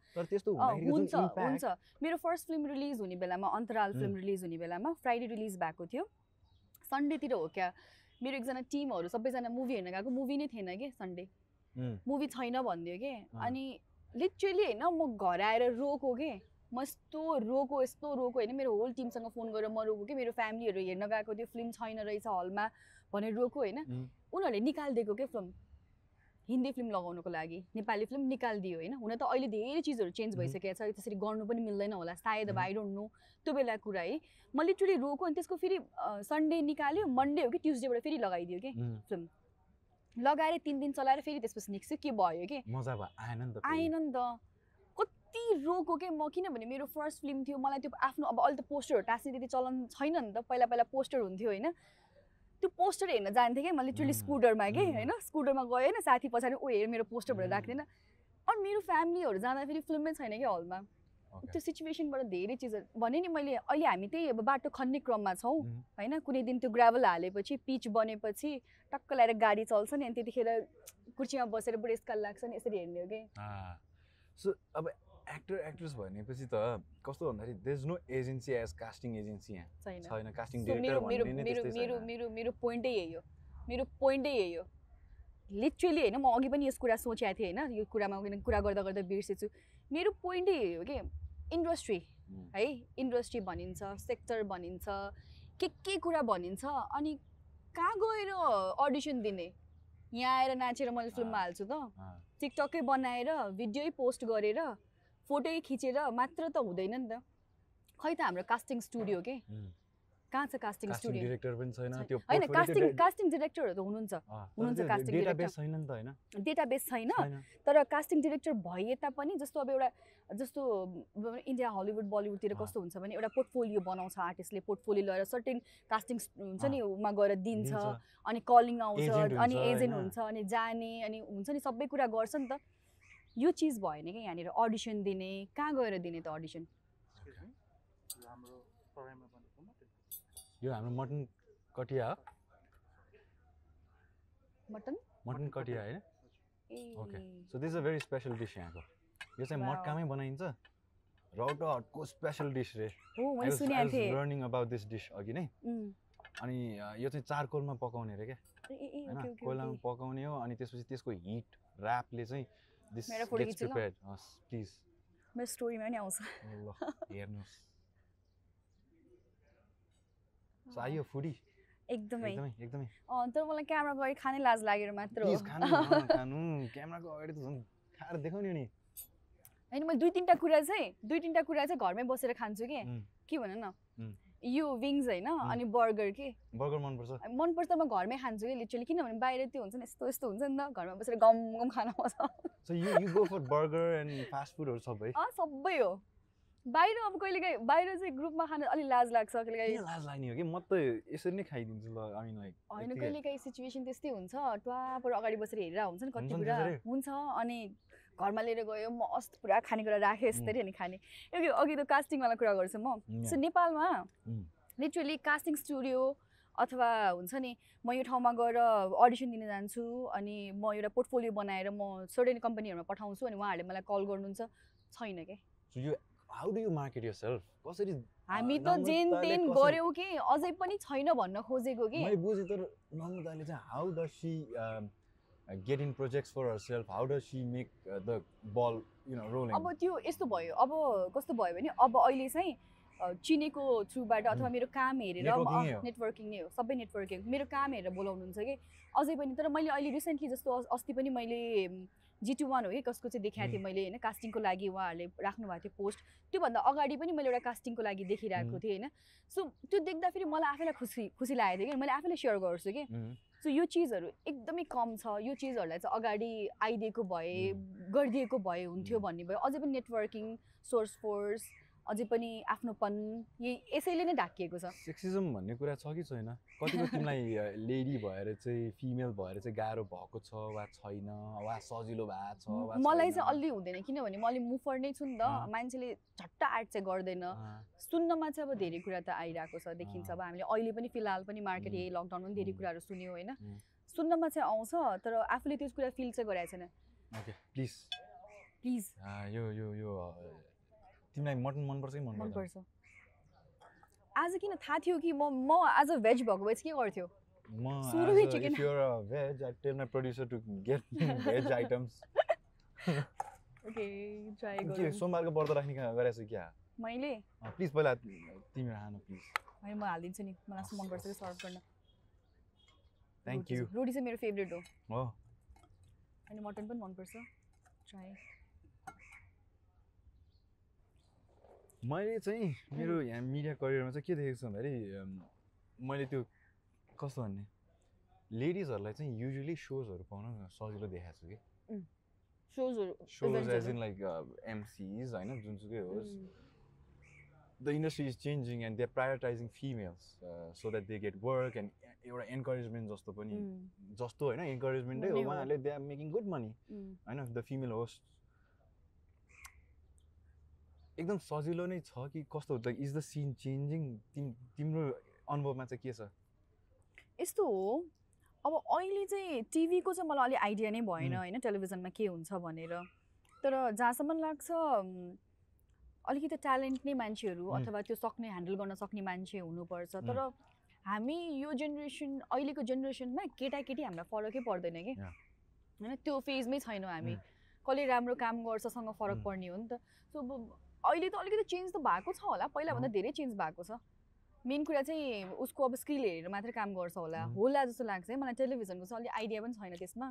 हुन्छ हुन्छ। मेरो फर्स्ट फिल्म रिलिज हुने बेलामा अन्तराल फिल्म. रिलिज हुने बेलामा फ्राइडे रिलिज भएको थियो। सन्डेतिर हो क्या? मेरो एकजना टिमहरू सबैजना मुभी हेर्न गएको। मुभी नै थिएन कि सन्डे मुभी छैन भनिदियो कि। अनि लिटरली होइन म घर आएर रोको के? म यस्तो रोको यस्तो रोको होइन। मेरो होल टिमसँग फोन गरेर म रोको कि मेरो फ्यामिलीहरू हेर्न गएको त्यो फिल्म छैन रहेछ हलमा भनेर रोको होइन. उनीहरूले निकालिदिएको के फिल्म हिन्दी फिल्म लगाउनुको लागि। नेपाली फिल्म निकालिदियो होइन। हुन त अहिले धेरै चिजहरू चेन्ज। भइसकेको छ। त्यसरी गर्नु पनि मिल्दैन होला। सायद अब। आई डोन्ट नो त्यो बेला कुरा है। म लिटरली रोको अनि त्यसको फेरि सन्डे निकाल्यो मन्डे हो कि ट्युसडेबाट फेरि लगाइदियो कि उम्, लगाएर तिन दिन चलाएर फेरि त्यसपछि निक्स्यो के भयो कि? आएन नि त। फेरि। आएन नि त कति रोको के म किनभने मेरो फर्स्ट फिल्म थियो मलाई त्यो आफ्नो अब अहिले त पोस्टरहरू टाँस्ने त्यति चलन छैन नि त पहिला पहिला पोस्टर हुन्थ्यो होइन त्यो पोस्टर हेर्न जान्थेँ क्या म लिटरली स्कुटरमा कि. होइन स्कुटरमा गएँ होइन साथी पछाडि ओ हेर मेरो पोस्टर भनेर. राख्दैन अनि मेरो फ्यामिलीहरू जाँदाखेरि फिल्मै छैन कि हलमा. त्यो सिचुएसनबाट धेरै चिजहरू भने नि मैले अहिले हामी त्यही अब बाटो खन्ने क्रममा छौँ होइन कुनै दिन त्यो ग्राभल हालेपछि पिच बनेपछि टक्क ल्याएर गाडी चल्छ नि अनि त्यतिखेर कुर्सीमा बसेर बुढेसकाल लाग्छ नि यसरी हेर्ने हो कि। सो अब एक्टर एक्ट्रेस भनेपछि त कस्तो भन्दाखेरि there is no agency as casting agency यहाँ। छैन। कास्टिङ मेरो भन्ने नै मेरो त्यस्तै मेरो मेरो मेरो पोइन्टै यही हो। मेरो पोइन्टै यही हो। लिटरली होइन म अघि पनि यस कुरा सोचेको थिएँ होइन यो कुरामा कुरा गर्दा गर्दा बिर्सेछु। मेरो पोइन्टै यही हो कि इन्डस्ट्री है। इन्डस्ट्री भनिन्छ सेक्टर भनिन्छ के के कुरा भनिन्छ अनि कहाँ गएर अडिसन दिने? यहाँ आएर नाचेर मैले फिल्ममा। हाल्छु त। टिकटकै बनाएर भिडियोै पोस्ट गरेर फोटोै खिचेर मात्र त हुँदैन नि त खै त हाम्रो कास्टिङ स्टुडियो के। कहाँ छ कास्टिङ कास्टिङ स्टुडियो डिरेक्टर पनि छैन। त्यो होइन portfolio कास्टिङ कास्टिङ डिरेक्टरहरू त हुनुहुन्छ हुनुहुन्छ डेटाबेस director। छैन नि त होइन डेटाबेस छैन छैन तर कास्टिङ डिरेक्टर भए तापनि जस्तो अब एउटा जस्तो इन्डिया हलिउड बलिउडतिर। कस्तो हुन्छ भने एउटा पोर्टफोलियो बनाउँछ आर्टिस्टले पोर्टफोलियो लिएर सर्टेन कास्टिङ हुन्छ नि उमा गएर दिन्छ। अनि कलिङ आउँछ अनि एजेन्ट? हुन्छ अनि जाने अनि हुन्छ नि सबै कुरा गर्छ नि त यो चिज भएन कि? यहाँनिर अडिसन दिने कहाँ गएर दिने त अडिसन. यो हाम्रो पढाइमा बनेको मात्रै यो हाम्रो मटन कटिया हो। मटन? मटन कटिया होइन? Okay so this a very special dish यहाँको। यो चाहिँ. मटकामै बनाइन्छ। राउटा हटको स्पेसल डिस रे लर्निङ अबाउट दिस डिस अघि नै. अनि यो चाहिँ चारकोलमा पकाउने रे क्या ए, ए, ए, होइन कोइलामा। पकाउने हो। अनि त्यसपछि त्यसको हिट ऱ्यापले चाहिँ दिस गेट्स? प्रिपेयर्ड हस् प्लिज मेरो स्टोरीमा पनि आउँछ ल हेर्नुहोस् सो आइयो फुडी एकदमै एकदमै तर मलाई क्यामेरा अगाडि खानै लाज लागेर मात्र हो खानु न, खानु क्यामेराको अगाडि त झन् खाएर देखाउने नि होइन मैले दुई तिनवटा कुरा चाहिँ दुई तिनवटा कुरा चाहिँ घरमै बसेर खान्छु कि के भन न। यो विङ्स होइन? अनि बर्गर के? बर्गर मनपर्छ। मनपर्छ त म घरमै खान्छु कि लिटरली किनभने बाहिर त्यो हुन्छ नि यस्तो यस्तो हुन्छ नि त घरमा बसेर गम गम खान मजा so you you go for burger and fast फुडहरू सबै? सबै हो। बाहिर अब कहिलेकाहीँ बाहिर चाहिँ ग्रुपमा खान अलिक लाज लाग्छ कहिलेकाहीँ लाज लाग्ने हो कि? म त यसरी नै खाइदिन्छु ल आई मिन लाइक होइन कहिलेकाहीँ सिचुएसन त्यस्तै हुन्छ। टुवापर अगाडि बसेर हेरेर हुन्छ नि कति कुरा? हुन्छ अनि घरमा लिएर गयो मस्त पुरा खानेकुरा राखेँ यसरी अनि खाने। अघि अघि त कास्टिङवाला कुरा गर्छु म। सो नेपालमा. लिटरली कास्टिङ स्टुडियो अथवा हुन्छ नि म यो ठाउँमा गएर अडिसन दिन जान्छु अनि म एउटा पोर्टफोलियो बनाएर म सर्टेन कम्पनीहरूमा पठाउँछु अनि उहाँहरूले मलाई कल गर्नुहुन्छ छैन क्या हामी त जेन तेन गऱ्यौँ कि अझै पनि छैन भन्न खोजेको कि। मैले बुझेँ तर नम्रताले चाहिँ how does she get in projects for herself how does she make the ball you know rolling अब त्यो यस्तो भयो। अब कस्तो भयो भने अब अहिले चाहिँ अ, चिनेको थ्रुबाट अथवा मेरो काम हेरेर। नेटवर्किङ नै हो। सबै नेटवर्किङ मेरो काम हेरेर बोलाउनुहुन्छ कि? अझै पनि। तर मैले अहिले रिसेन्टली जस्तो अस- अस्ति पनि मैले जिटु वान हो कि? कसको चाहिँ देखाएको थिएँ मैले होइन? कास्टिङको लागि उहाँहरूले राख्नु भएको थियो पोस्ट त्योभन्दा अगाडि पनि मैले एउटा कास्टिङको लागि देखिरहेको. थिएँ होइन? सो त्यो देख्दाखेरि मलाई आफैलाई खुसी खुसी लागेको थियो कि? मैले आफैलाई सेयर गर्छु कि. सो यो चिजहरू एकदमै कम छ यो चिजहरूलाई चाहिँ अगाडि आइदिएको भए गरिदिएको भए हुन्थ्यो. भन्ने भयो अझै पनि नेटवर्किङ सोर्स फोर्स अझै पनि आफ्नोपन यही यसैले नै ढाकिएको छ सेक्सिजम भन्ने कुरा छ कि छैन कतिको तिमीलाई लेडी भएर चाहिँ फिमेल भएर चाहिँ गाह्रो भएको छ वा छैन वा सजिलो भएको छ मलाई? चाहिँ अलि हुँदैन किनभने म अलि मुफर नै छु नि त। मान्छेले झट्ट आर्ट चाहिँ गर्दैन सुन्नमा चाहिँ अब धेरै कुरा त आइरहेको छ देखिन्छ। अब हामीले अहिले पनि फिलहाल पनि मार्केट. यही लकडाउनमा पनि धेरै. कुराहरू सुन्यो होइन. सुन्नमा चाहिँ आउँछ तर आफूले त्यो कुरा फिल चाहिँ गराएको छैन प्लिज प्लिज यो यो यो तिमीलाई मटन मनपर्छ कि मन मनपर्छ। आज किन थाहा थियो कि म म आज भेज भएको भए के गर्थ्यो? म सुरुमै chicken. if you're a veg, I tell my producer to get veg items. Okay try के गरौँ। सोमबारको व्रत राख्ने का- गरेको छु क्या? मैले? प्लिज पहिला तिमी खानु प्लिज होइन म हालिदिन्छु नि। मलाई चाहिँ मनपर्छ कि सर्भ गर्न। थ्याङ्क यू रोटी चाहिँ मेरो फेभरेट हो। हो। अनि मटन पनि मनपर्छ। ट्राई मैले चाहिँ मेरो यहाँ मिडिया करियरमा चाहिँ के देखेको छु भन्दाखेरि मैले त्यो कस्तो भन्ने लेडिजहरूलाई चाहिँ युजली सोजहरू पाउन सजिलो देखाएको छु कि। सोजहरू shows as. In like MCs होइन जुनसुकै होस्। the industry is changing and they're prioritizing females uh, so that they get work and एउटा encouragement जस्तो पनि जस्तो होइन इन्करेजमेन्टै हो। उहाँहरूले they are making good money. होइन द फिमेल होस्ट एकदम सजिलो नै छ कि कस्तो like is the scene changing तिम तिम्रो अनुभवमा चाहिँ के छ यस्तो हो अब अहिले चाहिँ टिभीको चाहिँ मलाई अलिक आइडिया नै भएन. होइन टेलिभिजनमा के हुन्छ भनेर तर जहाँसम्म लाग्छ अलिकति ट्यालेन्ट नै मान्छेहरू. अथवा त्यो सक्ने ह्यान्डल गर्न सक्ने मान्छे हुनुपर्छ. तर हामी यो जेनेरेसन अहिलेको जेनेरेसनमा केटाकेटी हामीलाई फरकै पर्दैन कि. होइन त्यो फेजमै छैनौँ हामी. कसले राम्रो काम गर्छसँग फरक. पर्ने हो नि त सो अहिले त अलिकति चेन्ज त भएको छ होला। पहिलाभन्दा धेरै चेन्ज भएको छ। मेन कुरा चाहिँ उसको अब स्किल हेरेर मात्रै काम गर्छ होला. होला जस्तो लाग्छ है। मलाई टेलिभिजनको चाहिँ अलिक आइडिया पनि छैन त्यसमा।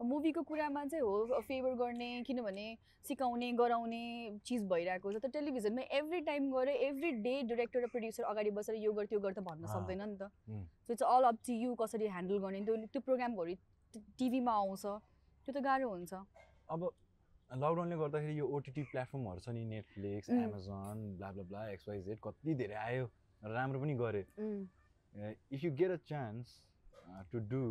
मुभीको कुरामा चाहिँ हो फेभर गर्ने किनभने सिकाउने गराउने चिज भइरहेको छ। त टेलिभिजनमा एभ्री टाइम गएर एभ्री डे डिरेक्टर र प्रड्युसर अगाडि बसेर यो गर त्यो गर त भन्न. सक्दैन नि त. So it's all up to you कसरी ह्यान्डल गर्ने। त्यो त्यो प्रोग्रामहरू टिभीमा आउँछ। त्यो त गाह्रो हुन्छ। अब लकडाउनले गर्दाखेरि यो ओटिटी प्लेटफर्महरू छ नि Netflix. Amazon blah blah blah XYZ कति धेरै आयो राम्रो पनि गरे if you get a chance to do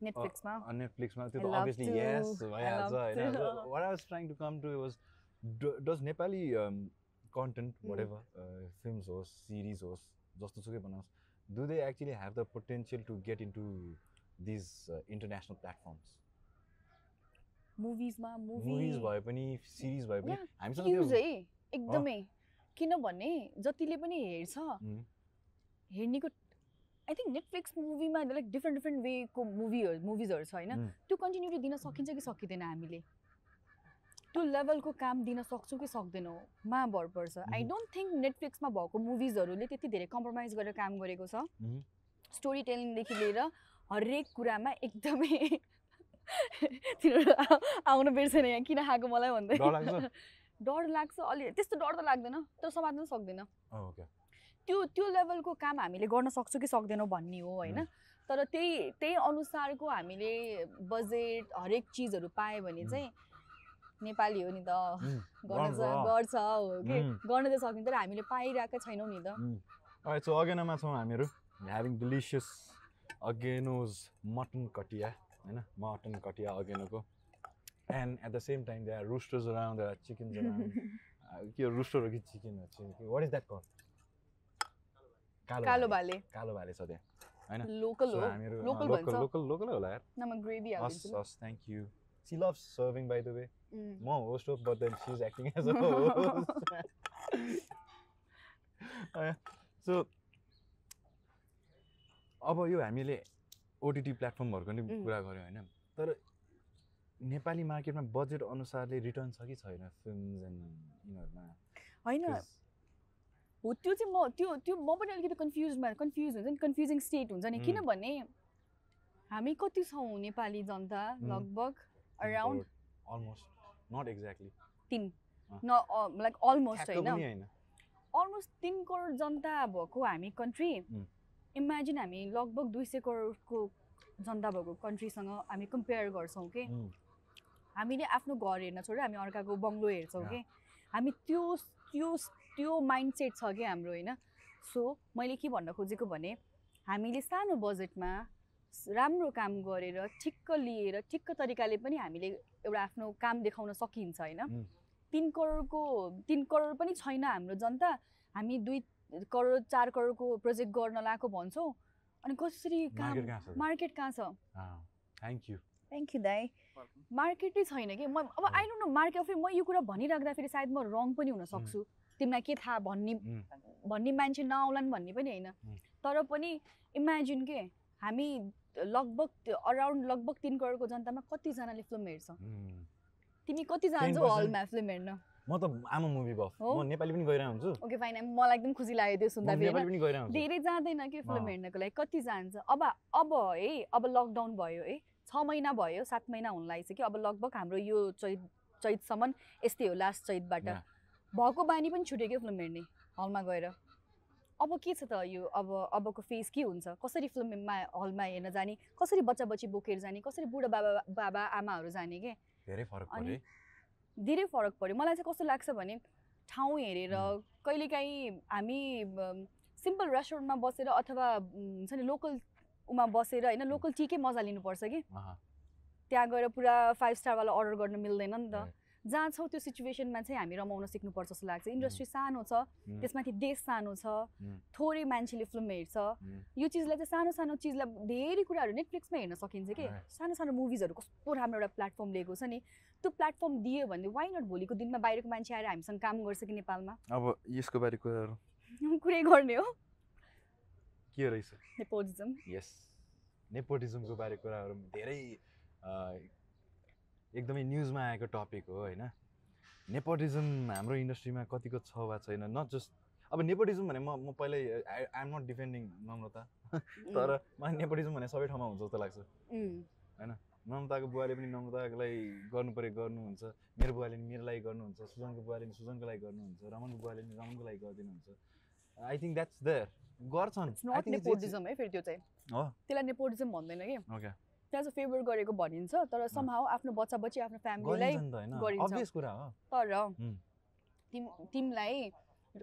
नेटफ्लिक्समा नेटफ्लिक्समा त्यो त अभियसली. यस भइहाल्छ होइन. What I was trying to come to was does Nepali content. Whatever films होस् सिरिज होस् जस्तो सुकै बनाओस् do they actually have the potential to get into these international platforms मुभिजमा movies movie भए पनि सिरिज भए पनि हामीसँग है एकदमै किनभने जतिले पनि हेर्छ. हेर्नेको आई थिङ्क नेटफ्लिक्स मुभीमा लाइक डिफ्रेन्ट डिफ्रेन्ट वेको मुभीहरू मुभिजहरू छ होइन. त्यो कन्टिन्युटी दिन सकिन्छ कि सकिँदैन हामीले त्यो लेभलको काम दिन सक्छौँ कि सक्दैनौँ मा भर पर्छ आई। डोन्ट थिङ्क नेटफ्लिक्समा भएको मुभिजहरूले त्यति धेरै कम्प्रोमाइज गरेर काम गरेको छ। स्टोरी टेलिङदेखि लिएर हरेक कुरामा एकदमै तिनीहरू आउनु बिर्सेन यहाँ किन खाएको मलाई भन्दै। डर लाग्छ? अलि त्यस्तो डर त लाग्दैन तर समात्न सक्दैन। त्यो त्यो लेभलको काम हामीले गर्न सक्छौँ कि सक्दैनौँ भन्ने हो होइन? तर त्यही त्यही अनुसारको हामीले बजेट हरेक चिजहरू पायो भने. चाहिँ नेपाली हो नि त। गर्छ। गर्छ हो कि. गर्न चाहिँ सक्ने तर हामीले पाइरहेको छैनौँ नि त। सो अगेनामा छौँ हामीहरू। ह्याभिङ डिलिसियस अगेनोज मटन कटिया। होइन? मटन कटिया अगेनोको and at the same time they are roosters around they are chickens around के रुस्टर हो कि चिकन हो? Chicken what is that call कालो भाले कालो भाले छ त्यहाँ लोकल So हो हामीहरू लोकल लोकल लोकल लोकल होला यार। नम ग्रेभी हस्। हस् thank you she love serving by the way. म होस्ट हो but then she is acting as a so अब यो हामीले ओटिटी प्लेटफर्महरूको नि. कुरा गऱ्यौँ होइन तर नेपाली मार्केटमा बजेट अनुसारले रिटर्न छ कि छैन फिल्म्स एन्ड यिनीहरूमा होइन हो त्यो चाहिँ म त्यो त्यो म पनि अलिकति कन्फ्युजमा कन्फ्युज हुन्छ नि कन्फ्युजिङ स्टेट हुन्छ नि. किनभने हामी कति छौँ नेपाली जनता. लगभग अराउन्ड अलमोस्ट नट एक्ज्याक्टली तिन। न लाइक अलमोस्ट होइन अलमोस्ट तिन करोड जनता भएको हामी कन्ट्री. इमेजिन हामी लगभग दुई सय करोडको जनता भएको कन्ट्रीसँग हामी कम्पेयर गर्छौँ कि हामीले आफ्नो घर हेर्न छोडेर हामी अर्काको बङ्गलो हेर्छौँ। कि हामी त्यो त्यो त्यो माइन्ड सेट छ कि हाम्रो होइन? सो मैले के भन्न खोजेको भने हामीले सानो बजेटमा राम्रो काम गरेर ठिक्क लिएर ठिक्क तरिकाले पनि हामीले एउटा आफ्नो काम देखाउन सकिन्छ होइन. तिन करोडको तिन करोड पनि छैन हाम्रो जनता हामी दुई करोड चार करोडको प्रोजेक्ट गर्न लगाएको भन्छौँ। अनि कसरी काम मार्केट कहाँ छ? मार्केट कहाँ छ? थ्याङ्क यू थ्याङ्क यू दाई। मार्केटै छैन कि? म अब। आई डोन्ट नो मार्केट फेरि म यो कुरा भनिराख्दाखेरि सायद म रङ पनि हुन सक्छु। तिमीलाई के थाहा भन्ने. भन्ने मान्छे नआउलान् भन्ने पनि होइन. तर पनि इमेजिन के? हामी लगभग अराउन्ड लगभग तिन करोडको जनतामा कतिजनाले फिल्म हेर्छ. तिमी कति जान्छौ 10% हलमा फिल्म हेर्न? म त आम मुभी बफ। हो? म नेपाली पनि गइरहेको हुन्छु ओके फाइन मलाई एकदम खुसी लाग्यो त्यो सुन्दाखेरि नेपाली होइन? पनि गइरहेको हुन्छु धेरै जाँदैन कि फिल्म। हेर्नको लागि? कति जान्छ? अब अब है अब लकडाउन भयो है। छ महिना भयो सात महिना हुन लागिसक्यो अब लगभग हाम्रो यो चैत चैतसम्म यस्तै हो लास्ट चैतबाट. भएको बानी पनि छुट्यो क्या फिल्म हेर्ने? हलमा गएर। अब के छ त यो? अब अबको फेज के हुन्छ? कसरी फिल्ममा हलमा हेर्न जाने? कसरी बच्चा बच्ची बोकेर जाने? कसरी बुढा बाबा बाबा आमाहरू जाने के? धेरै फरक अनि। धेरै फरक पऱ्यो मलाई चाहिँ कस्तो लाग्छ भने ठाउँ हेरेर. कहिलेकाहीँ हामी सिम्पल रेस्टुरेन्टमा बसेर अथवा हुन्छ नि लोकल उमा बसेर होइन लोकल टीकै मजा लिनुपर्छ कि। त्यहाँ गएर पुरा फाइभ स्टारवाला अर्डर गर्न मिल्दैन नि त. जहाँ छौँ त्यो सिचुएसनमा चाहिँ हामी रमाउन सिक्नुपर्छ जस्तो लाग्छ। इन्डस्ट्री सानो छ त्यसमाथि देश सानो छ थोरै मान्छेले फिल्म हेर्छ। यो चिजलाई चाहिँ सानो सानो चिजलाई धेरै कुराहरू नेटफ्लिक्समा हेर्न सकिन्छ कि. सानो सानो मुभिजहरू कस्तो राम्रो एउटा प्लेटफर्म लिएको छ नि त्यो प्लेटफर्म दियो भने वाइ नट भोलिको दिनमा बाहिरको मान्छे आएर हामीसँग काम गर्छ कि नेपालमा? अब यसको बारे कुराहरू कुरै गर्ने हो। के रहेछ? नेपोटिजम यस नेपोटिजमको बारे कुराहरू धेरै एकदमै न्युजमा आएको टपिक हो होइन? नेपोटिजम हाम्रो इन्डस्ट्रीमा कतिको छ वा छैन नट जस्ट अब नेपोटिजम भने म म पहिल्यै I I'm not defending Namrata तर मलाई नेपोटिजम भने सबै ठाउँमा हुन्छ जस्तो लाग्छ। नम्रताको बुवाले पनि नम्रतालाई गर्नु पऱ्यो गर्नुहुन्छ। मेरो बुवाले नि मेरो लागि गर्नुहुन्छ सुजनको बुवाले नि सुजनको लागि गर्नुहुन्छ रमनको बुवाले नि रमनको लागि गरिदिनुहुन्छ। आई थिङ्क द्याट्स देयर गर्छन्। त्यसलाई नेपोटिजम भन्दैन कि। त्यहाँ चाहिँ फेभर गरेको भनिन्छ तर समहाउ आफ्नो बच्चा बच्ची आफ्नो फ्यामिलीलाई गरिन्छ तर. तिम तिमीलाई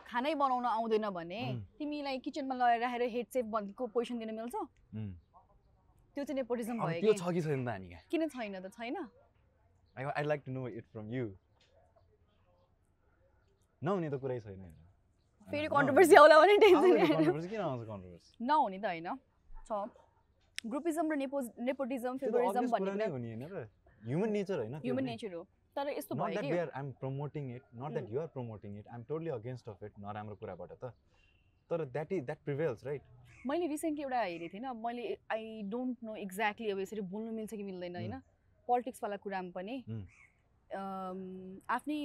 खानै बनाउन आउँदैन भने. तिमीलाई किचनमा लगाएर राखेर हेड सेफ भनेको पोजिसन दिन मिल्छ. त्यो चाहिँ नेपोटिजम भयो त्यो छ कि छैन त कहाँ किन छैन त? छैन। I I like to know it from you नहुने त कुरै छैन। फेरि कन्ट्रोभर्सी आउला भने टेन्सन controversy किन आउँछ कन्ट्रोभर्सी नहुने त होइन। छ। ग्रुपिजम र नेपो नेपोटिजम फेभरिजम भन्ने नै कुरा ह्युमन नेचर होइन ह्युमन नेचर हो. तर यस्तो भयो कि are I'm promoting it not that. You are promoting it I'm totally against of it नराम्रो कुराबाट त। तर that is that prevails right मैले रिसेन्टली एउटा हेरेको थिएँ होइन मैले आई डोन्ट नो एक्ज्याक्टली अब यसरी बोल्नु मिल्छ कि मिल्दैन होइन? पोलिटिक्सवाला कुरामा पनि. अम, आफ्नै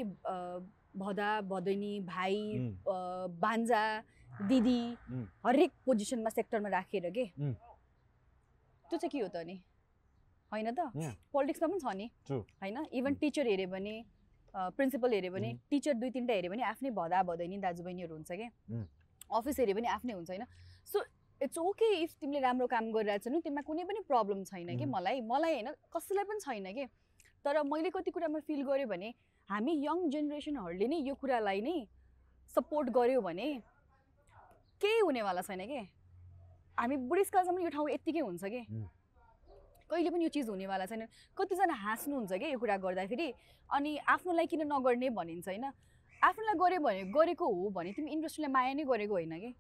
भदा भदैनी भाइ भान्जा दिदी उम्. हरेक पोजिसनमा सेक्टरमा राखेर के. त्यो चाहिँ के हो त नि होइन त. पोलिटिक्समा पनि छ नि. होइन इभन. टिचर हेऱ्यो भने प्रिन्सिपल हेऱ्यो भने. टिचर दुई तिनवटा हेऱ्यो भने आफ्नै भदा भदैनी दाजुबहिनीहरू हुन्छ क्या. अफिस हेऱ्यो भने आफ्नै हुन्छ होइन सो इट्स ओके इफ तिमीले राम्रो काम गरिरहेको छ नि तिमीमा कुनै पनि प्रब्लम छैन कि. मलाई मलाई होइन कसैलाई पनि छैन कि तर मैले कति कुरामा फिल गरेँ भने हामी यङ जेनेरेसनहरूले नै यो कुरालाई नै सपोर्ट गऱ्यो भने केही हुनेवाला छैन कि हामी बुढेसकालसम्म यो ठाउँ यत्तिकै हुन्छ कि. कहिले पनि यो चिज हुनेवाला छैन कतिजना हाँस्नुहुन्छ कि यो कुरा गर्दाखेरि अनि आफ्नोलाई किन नगर्ने भनिन्छ होइन आफ्नोलाई गऱ्यो भने गरेको हो भने तिमी इन्डस्ट्रीलाई माया नै गरेको होइन कि.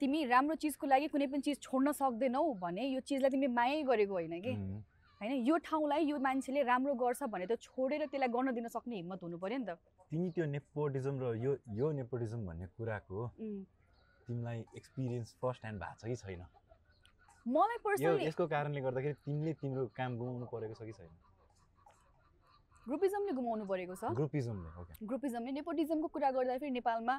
तिमी राम्रो चिजको लागि कुनै पनि चिज छोड्न सक्दैनौ भने यो चिजलाई तिमी मायै गरेको होइन कि. होइन यो ठाउँलाई यो मान्छेले राम्रो गर्छ भने त छोडेर त्यसलाई गर्न दिन सक्ने हिम्मत हुनु पऱ्यो नि त तिमी त्यो नेपोटिजम र यो यो नेपोटिजम भन्ने कुराको. तिमीलाई एक्सपिरियन्स फर्स्ट ह्यान्ड भएको छ कि छैन मलाई पर्सनली यसको कारणले गर्दाखेरि तिमीले तिम्रो काम गुमाउनु परेको छ कि छैन ग्रुपिजमले गुमाउनु परेको छ ग्रुपिजमले ओके ग्रुपिजमले नेपोटिजमको कुरा गर्दाखेरि नेपालमा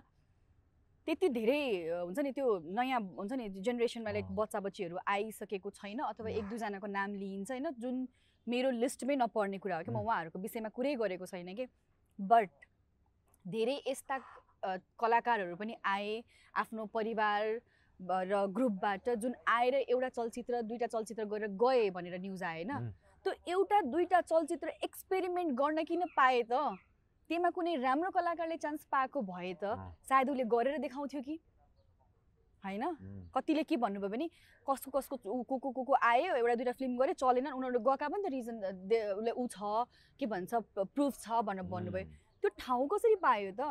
त्यति धेरै हुन्छ नि त्यो नयाँ हुन्छ नि जेनेरेसनमा लाइक। बच्चा बच्चीहरू आइसकेको छैन अथवा। एक दुईजनाको नाम लिइन्छ होइन जुन मेरो लिस्टमै नपर्ने कुरा हो कि म. उहाँहरूको विषयमा कुरै गरेको छैन कि बट धेरै यस्ता कलाकारहरू पनि आए आफ्नो परिवार र ग्रुपबाट जुन आएर एउटा चलचित्र दुईवटा चलचित्र गरेर गए भनेर न्युज आयो होइन. त्यो एउटा दुईवटा चलचित्र एक्सपेरिमेन्ट गर्न किन पाए त त्यसमा कुनै राम्रो कलाकारले चान्स पाएको भए त। सायद उसले गरेर देखाउँथ्यो कि होइन. कतिले के भन्नुभयो भने कसको कसको को को को को आयो एउटा दुइटा फिल्म गऱ्यो चलेन उनीहरू गएका पनि त रिजन उसले ऊ छ के भन्छ प्रुफ छ भनेर भन्नुभयो. त्यो ठाउँ कसरी पायो त.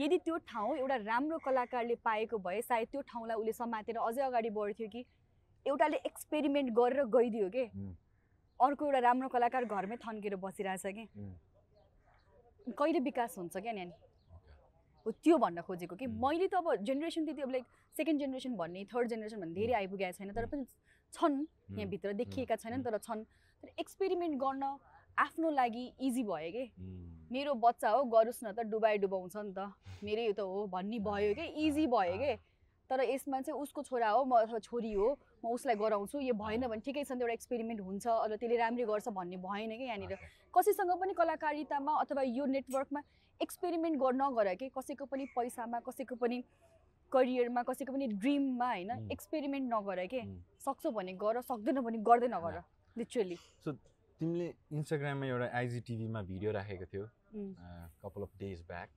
यदि त्यो ठाउँ एउटा राम्रो कलाकारले पाएको भए सायद त्यो ठाउँलाई उसले समातेर अझै अगाडि बढ्थ्यो कि एउटाले एक्सपेरिमेन्ट गरेर गइदियो के. अर्को एउटा राम्रो कलाकार घरमै थन्केर बसिरहेछ कि. कहिले विकास हुन्छ क्या नानी हो त्यो भन्न खोजेको कि. मैले त अब जेनेरेसन त्यति अब लाइक सेकेन्ड जेनेरेसन भन्ने थर्ड जेनेरेसन भन्ने धेरै आइपुगेको छैन तर पनि छन्. यहाँभित्र देखिएका छैनन्. तर छन् तर एक्सपेरिमेन्ट गर्न आफ्नो लागि इजी भयो कि. मेरो बच्चा हो गरोस् न त डुबाइ डुबाउँछ नि त। मेरै त हो भन्ने भयो कि? इजी भयो कि? तर यसमा चाहिँ उसको छोरा हो म अथवा छोरी हो म उसलाई गराउँछु। यो भएन भने ठिकै छ नि त एउटा एक्सपेरिमेन्ट हुन्छ अथवा त्यसले राम्रै गर्छ भन्ने भएन कि यहाँनिर। कसैसँग पनि कलाकारितामा अथवा यो नेटवर्कमा एक्सपेरिमेन्ट गर्न नगर कि? कसैको पनि पैसामा कसैको पनि करियरमा कसैको पनि ड्रिममा होइन. एक्सपेरिमेन्ट नगर के. सक्छौ भने गर सक्दैन भने गर्दै नगर लिटरली तिमीले इन्स्टाग्राममा एउटा आइजी टिभीमा भिडियो राखेको थियो couple of days back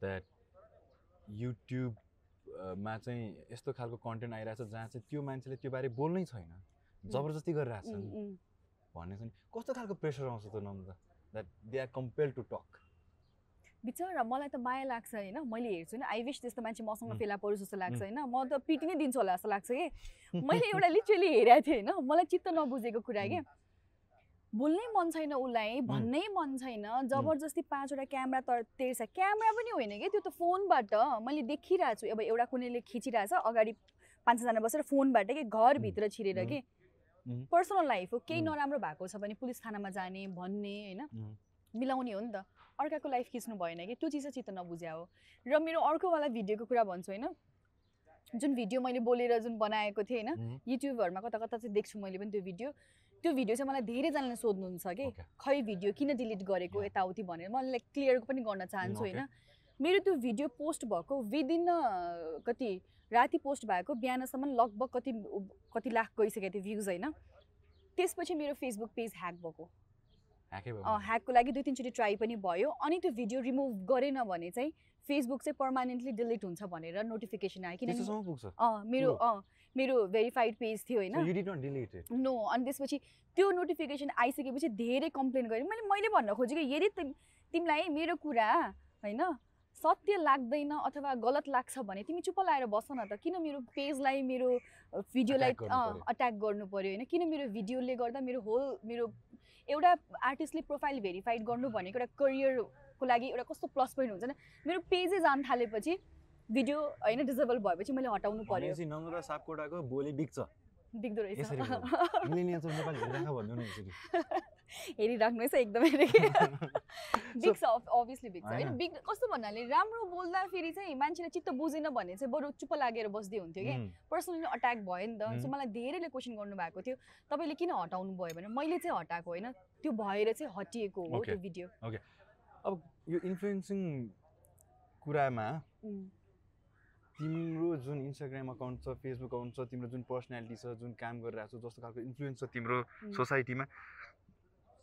that युट्युबमा चाहिँ यस्तो खालको कन्टेन्ट आइरहेछ जहाँ चाहिँ त्यो मान्छेले त्यो बारे बोल्नै छैन जबरजस्ती गरिरहेछ। नि भन्ने चाहिँ कस्तो खालको प्रेसर आउँछ त नम्दा that they are compel to talk बिचरा मलाई त माया लाग्छ होइन? मैले हेर्छु होइन आई विस त्यस्तो मान्छे मसँग. फेला परोस् जस्तो लाग्छ. होइन? म त पिटी नै दिन्छु होला जस्तो लाग्छ कि। मैले एउटा लिटरली हेरेको थिएँ होइन? मलाई चित्त नबुझेको कुरा के बोल्नै मन छैन उसलाई भन्नै मन छैन जबरजस्ती पाँचवटा क्यामेरा त तेर्छ। क्यामेरा पनि होइन कि त्यो त फोनबाट मैले देखिरहेको छु। अब एउटा कुनैले खिचिरहेछ अगाडि पाँचजना बसेर फोनबाट कि घरभित्र छिरेर. कि. पर्सनल लाइफ हो केही. नराम्रो भएको छ भने पुलिस थानामा जाने भन्ने होइन. मिलाउने हो नि त। अर्काको लाइफ खिच्नु भएन कि? त्यो चिज चाहिँ चित्त नबुझ्या हो। र मेरो अर्कोवाला भिडियोको कुरा भन्छु होइन? जुन भिडियो मैले बोलेर जुन बनाएको थिएँ होइन. युट्युबहरूमा कता कता चाहिँ देख्छु मैले पनि त्यो भिडियो। त्यो भिडियो चाहिँ मलाई धेरैजनाले सोध्नुहुन्छ कि. खै भिडियो किन डिलिट गरेको. यताउति भनेर मैले क्लियर पनि गर्न चाहन्छु okay. होइन मेरो त्यो भिडियो पोस्ट भएको विदिन कति राति पोस्ट भएको बिहानसम्म लगभग कति कति लाख गइसकेको थियो भ्युज होइन त्यसपछि मेरो फेसबुक पेज ह्याक भएको ह्याकको लागि दुई तिनचोटि ट्राई पनि भयो अनि त्यो भिडियो रिमुभ गरेन भने चाहिँ फेसबुक चाहिँ पर्मानेन्टली डिलिट हुन्छ भनेर नोटिफिकेसन आयो। किनभने अँ मेरो अँ मेरो भेरिफाइड पेज थियो होइन. नो अनि त्यसपछि त्यो नोटिफिकेसन आइसकेपछि धेरै कम्प्लेन गरेँ। मैले मैले भन्न खोजेको यदि तिम तिमीलाई मेरो कुरा होइन सत्य लाग्दैन अथवा गलत लाग्छ भने तिमी चुप लाएर बस न त। किन मेरो पेजलाई मेरो भिडियोलाई। अट्याक गर्नु पर्यो? होइन? किन मेरो भिडियोले गर्दा मेरो होल मेरो एउटा आर्टिस्टले प्रोफाइल भेरिफाइड गर्नु भनेको एउटा करियरको लागि एउटा कस्तो प्लस पोइन्ट हुन्छ नि? मेरो पेजै जान थालेपछि भिडियो होइन डिजेबल भएपछि मैले हटाउनु पर्यो। सापकोटाको बोली बिग्छ। बिग्दो रहेछ। है। एकदमै अभियसली होइन। बिग कस्तो भन्नाले राम्रो बोल्दाखेरि चाहिँ मान्छेले चित्त बुझेन भने चाहिँ बरु चुप्प लागेर बस्दै हुन्थ्यो कि. पर्सनली अट्याक भयो नि त। सो. मलाई धेरैले क्वेसन गर्नुभएको थियो। तपाईँले किन हटाउनु भयो भने मैले चाहिँ हटाएको होइन। त्यो भएर चाहिँ हटिएको हो. त्यो भिडियो अब यो इन्फ्लुएन्सिङ कुरामा तिम्रो जुन इन्स्टाग्राम अकाउन्ट छ फेसबुक अकाउन्ट छ तिम्रो जुन पर्सनालिटी छ जुन काम गरिरहेको छ जस्तो खालको इन्फ्लुएन्स छ तिम्रो. सोसाइटीमा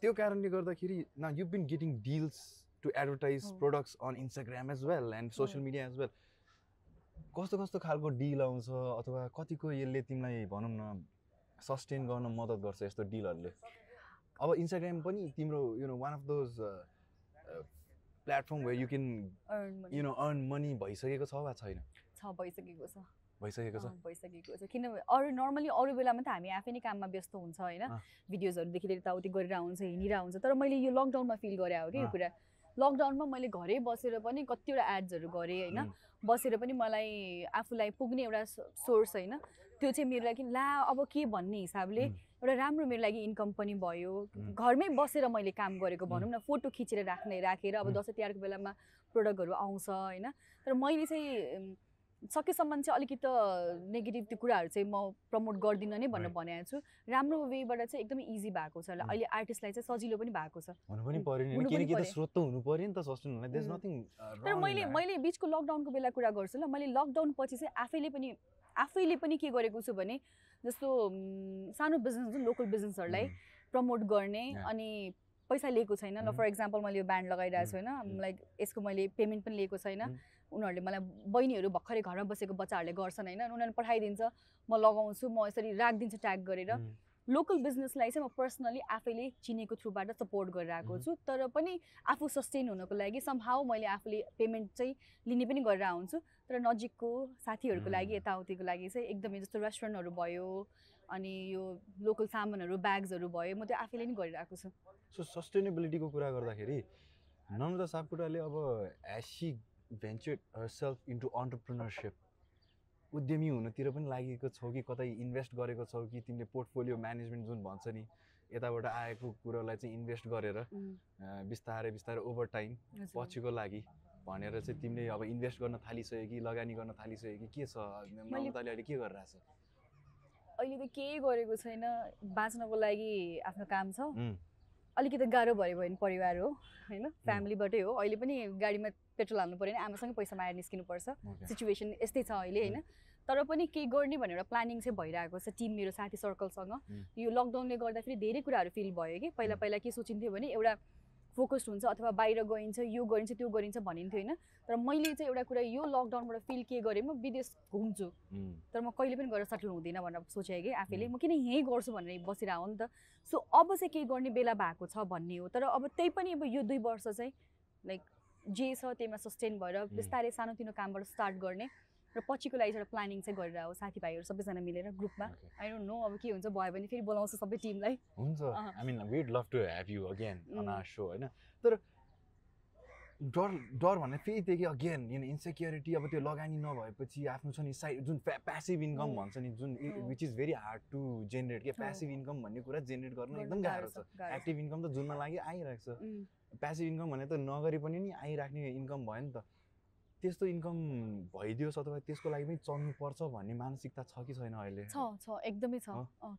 त्यो कारणले गर्दाखेरि न you been getting deals to advertise. Products on Instagram as well and social media as well कस्तो कस्तो खालको डिल आउँछ अथवा कतिको यसले तिमीलाई भनौँ न सस्टेन गर्न मद्दत गर्छ यस्तो डिलहरूले अब इन्स्टाग्राम पनि तिम्रो you know one of those platform where you can you know earn money भइसकेको छ वा छैन? छ भइसकेको छ। भइसकेको छ? भइसकेको छ। किनभने अरू नर्मली अरू बेलामा त हामी आफै नै काममा व्यस्त हुन्छ होइन। भिडियोजहरूदेखि लिएर यताउति गरेर हुन्छ हिँडिरहेको हुन्छ तर मैले यो लकडाउनमा फिल गरेँ हो कि यो। कुरा। लकडाउनमा मैले घरै बसेर पनि कतिवटा एड्सहरू गरेँ होइन. बसेर पनि मलाई आफूलाई पुग्ने एउटा सोर्स होइन? त्यो चाहिँ मेरो लागि ला अब के भन्ने हिसाबले. एउटा राम्रो मेरो लागि इन्कम पनि भयो. घरमै बसेर मैले काम गरेको भनौँ न फोटो खिचेर राख्ने राखेर अब. दसैँ तिहारको बेलामा प्रडक्टहरू आउँछ होइन। तर मैले चाहिँ सकेसम्म चाहिँ अलिकति त नेगेटिभ त्यो कुराहरू चाहिँ म प्रमोट गर्दिनँ नै भनेर. भनेको छु। राम्रो वेबाट चाहिँ एकदमै इजी भएको छ. अहिले आर्टिस्टलाई चाहिँ सजिलो पनि भएको छ। तर मैले मैले बिचको लकडाउनको बेला कुरा गर्छु ल। मैले लकडाउन पछि चाहिँ आफैले पनि आफैले पनि के गरेको छु भने जस्तो सानो बिजनेस जुन लोकल बिजनेसहरूलाई प्रमोट गर्ने. अनि पैसा लिएको छैन ल. फर इक्जाम्पल मैले यो ब्यान्ड लगाइरहेको छु. होइन. लाइक यसको मैले पेमेन्ट पनि लिएको छैन. उनीहरूले मलाई बहिनीहरू भर्खरै घरमा बसेको बच्चाहरूले गर्छन् होइन उनीहरूले पठाइदिन्छ म लगाउँछु म यसरी राखिदिन्छु ट्याग गरेर लोकल बिजनेसलाई चाहिँ म पर्सनली आफैले चिनेको थ्रुबाट सपोर्ट गरिरहेको. छु तर पनि आफू सस्टेन हुनको लागि समहाउ मैले आफूले पेमेन्ट चाहिँ लिने पनि गरेर हुन्छु तर नजिकको साथीहरूको लागि. यताउतिको लागि चाहिँ एकदमै जस्तो रेस्टुरेन्टहरू भयो अनि यो लोकल सामानहरू ब्याग्सहरू भयो म त्यो आफैले नै गरिरहेको छु सो सस्टेनेबिलिटीको कुरा गर्दाखेरि नम्रता सापकोटाले अब as she venture self into entrepreneurship उद्यमी हुनुतिर पनि लागेको छौ कि कतै इन्भेस्ट गरेको छौ कि तिमीले पोर्टफोलियो म्यानेजमेन्ट जुन भन्छ नि यताबाट आएको कुरोलाई चाहिँ इन्भेस्ट गरेर बिस्तारै बिस्तारै ओभर टाइम। पछिको लागि भनेर चाहिँ तिमीले अब इन्भेस्ट गर्न थालिसक्यो कि लगानी गर्न थालिसक्यो कि के छ? अहिले के गरिरहेछ? अहिले त केही गरेको छैन बाँच्नको लागि आफ्नो काम छ। अलिकति गाह्रो भयो भने परिवार हो होइन? फ्यामिलीबाटै हो। अहिले पनि गाडीमा पेट्रोल हाल्नु पऱ्यो भने आमासँगै पैसा मागेर निस्किनुपर्छ. सिचुएसन यस्तै छ अहिले होइन? तर पनि केही गर्ने भनेर प्लानिङ चाहिँ भइरहेको छ टिम मेरो साथी सर्कलसँग. यो लकडाउनले गर्दाखेरि धेरै कुराहरू फिल भयो कि। पहिला. पहिला के सोचिन्थ्यो भने एउटा फोकस्ड हुन्छ अथवा बाहिर गइन्छ यो गरिन्छ त्यो गरिन्छ भनिन्थ्यो होइन। तर मैले चाहिँ एउटा कुरा यो लकडाउनबाट फिल के गरेँ म विदेश घुम्छु। तर म कहिले पनि गएर सेटल हुँदिनँ भनेर सोचेँ कि आफैले. म किन यहीँ गर्छु भनेर बसिरहेको हो नि त। सो अब चाहिँ केही गर्ने बेला भएको छ भन्ने हो। तर अब त्यही पनि अब यो दुई वर्ष चाहिँ लाइक जे छ त्यहीमा सस्टेन भएर बिस्तारै सानोतिनो कामबाट स्टार्ट गर्ने। र पछिको लागि एउटा प्लानिङ चाहिँ गरेर हो साथीभाइहरू सबैजना मिलेर ग्रुपमा. आई डोन्ट नो अब के हुन्छ भयो भने फेरि बोलाउँछु सबै टिमलाई हुन्छ। I mean we'd love to have you again on. Are सो होइन तर डर डर भन्ने फेरि त्यो कि अगेन यु इन्सेक्युरिटी अब त्यो लगानी नभएपछि आफ्नो छ नि साइड जुन प्यासिभ इन्कम उम्. भन्छ नि जुन। Which is very hard to generate के। प्यासिभ इन्कम भन्ने कुरा जेनेरेट गर्न एकदम गाह्रो छ एक्टिभ इन्कम त जुनमा लागि आइरहेको छ. प्यासिभ इन्कम भने त नगरे पनि नि आइराख्ने इन्कम भयो नि त त्यस्तो इन्कम भइदियोस् अथवा त्यसको लागि पनि चल्नुपर्छ भन्ने मानसिकता छ कि छैन अहिले? छ छ एकदमै छ।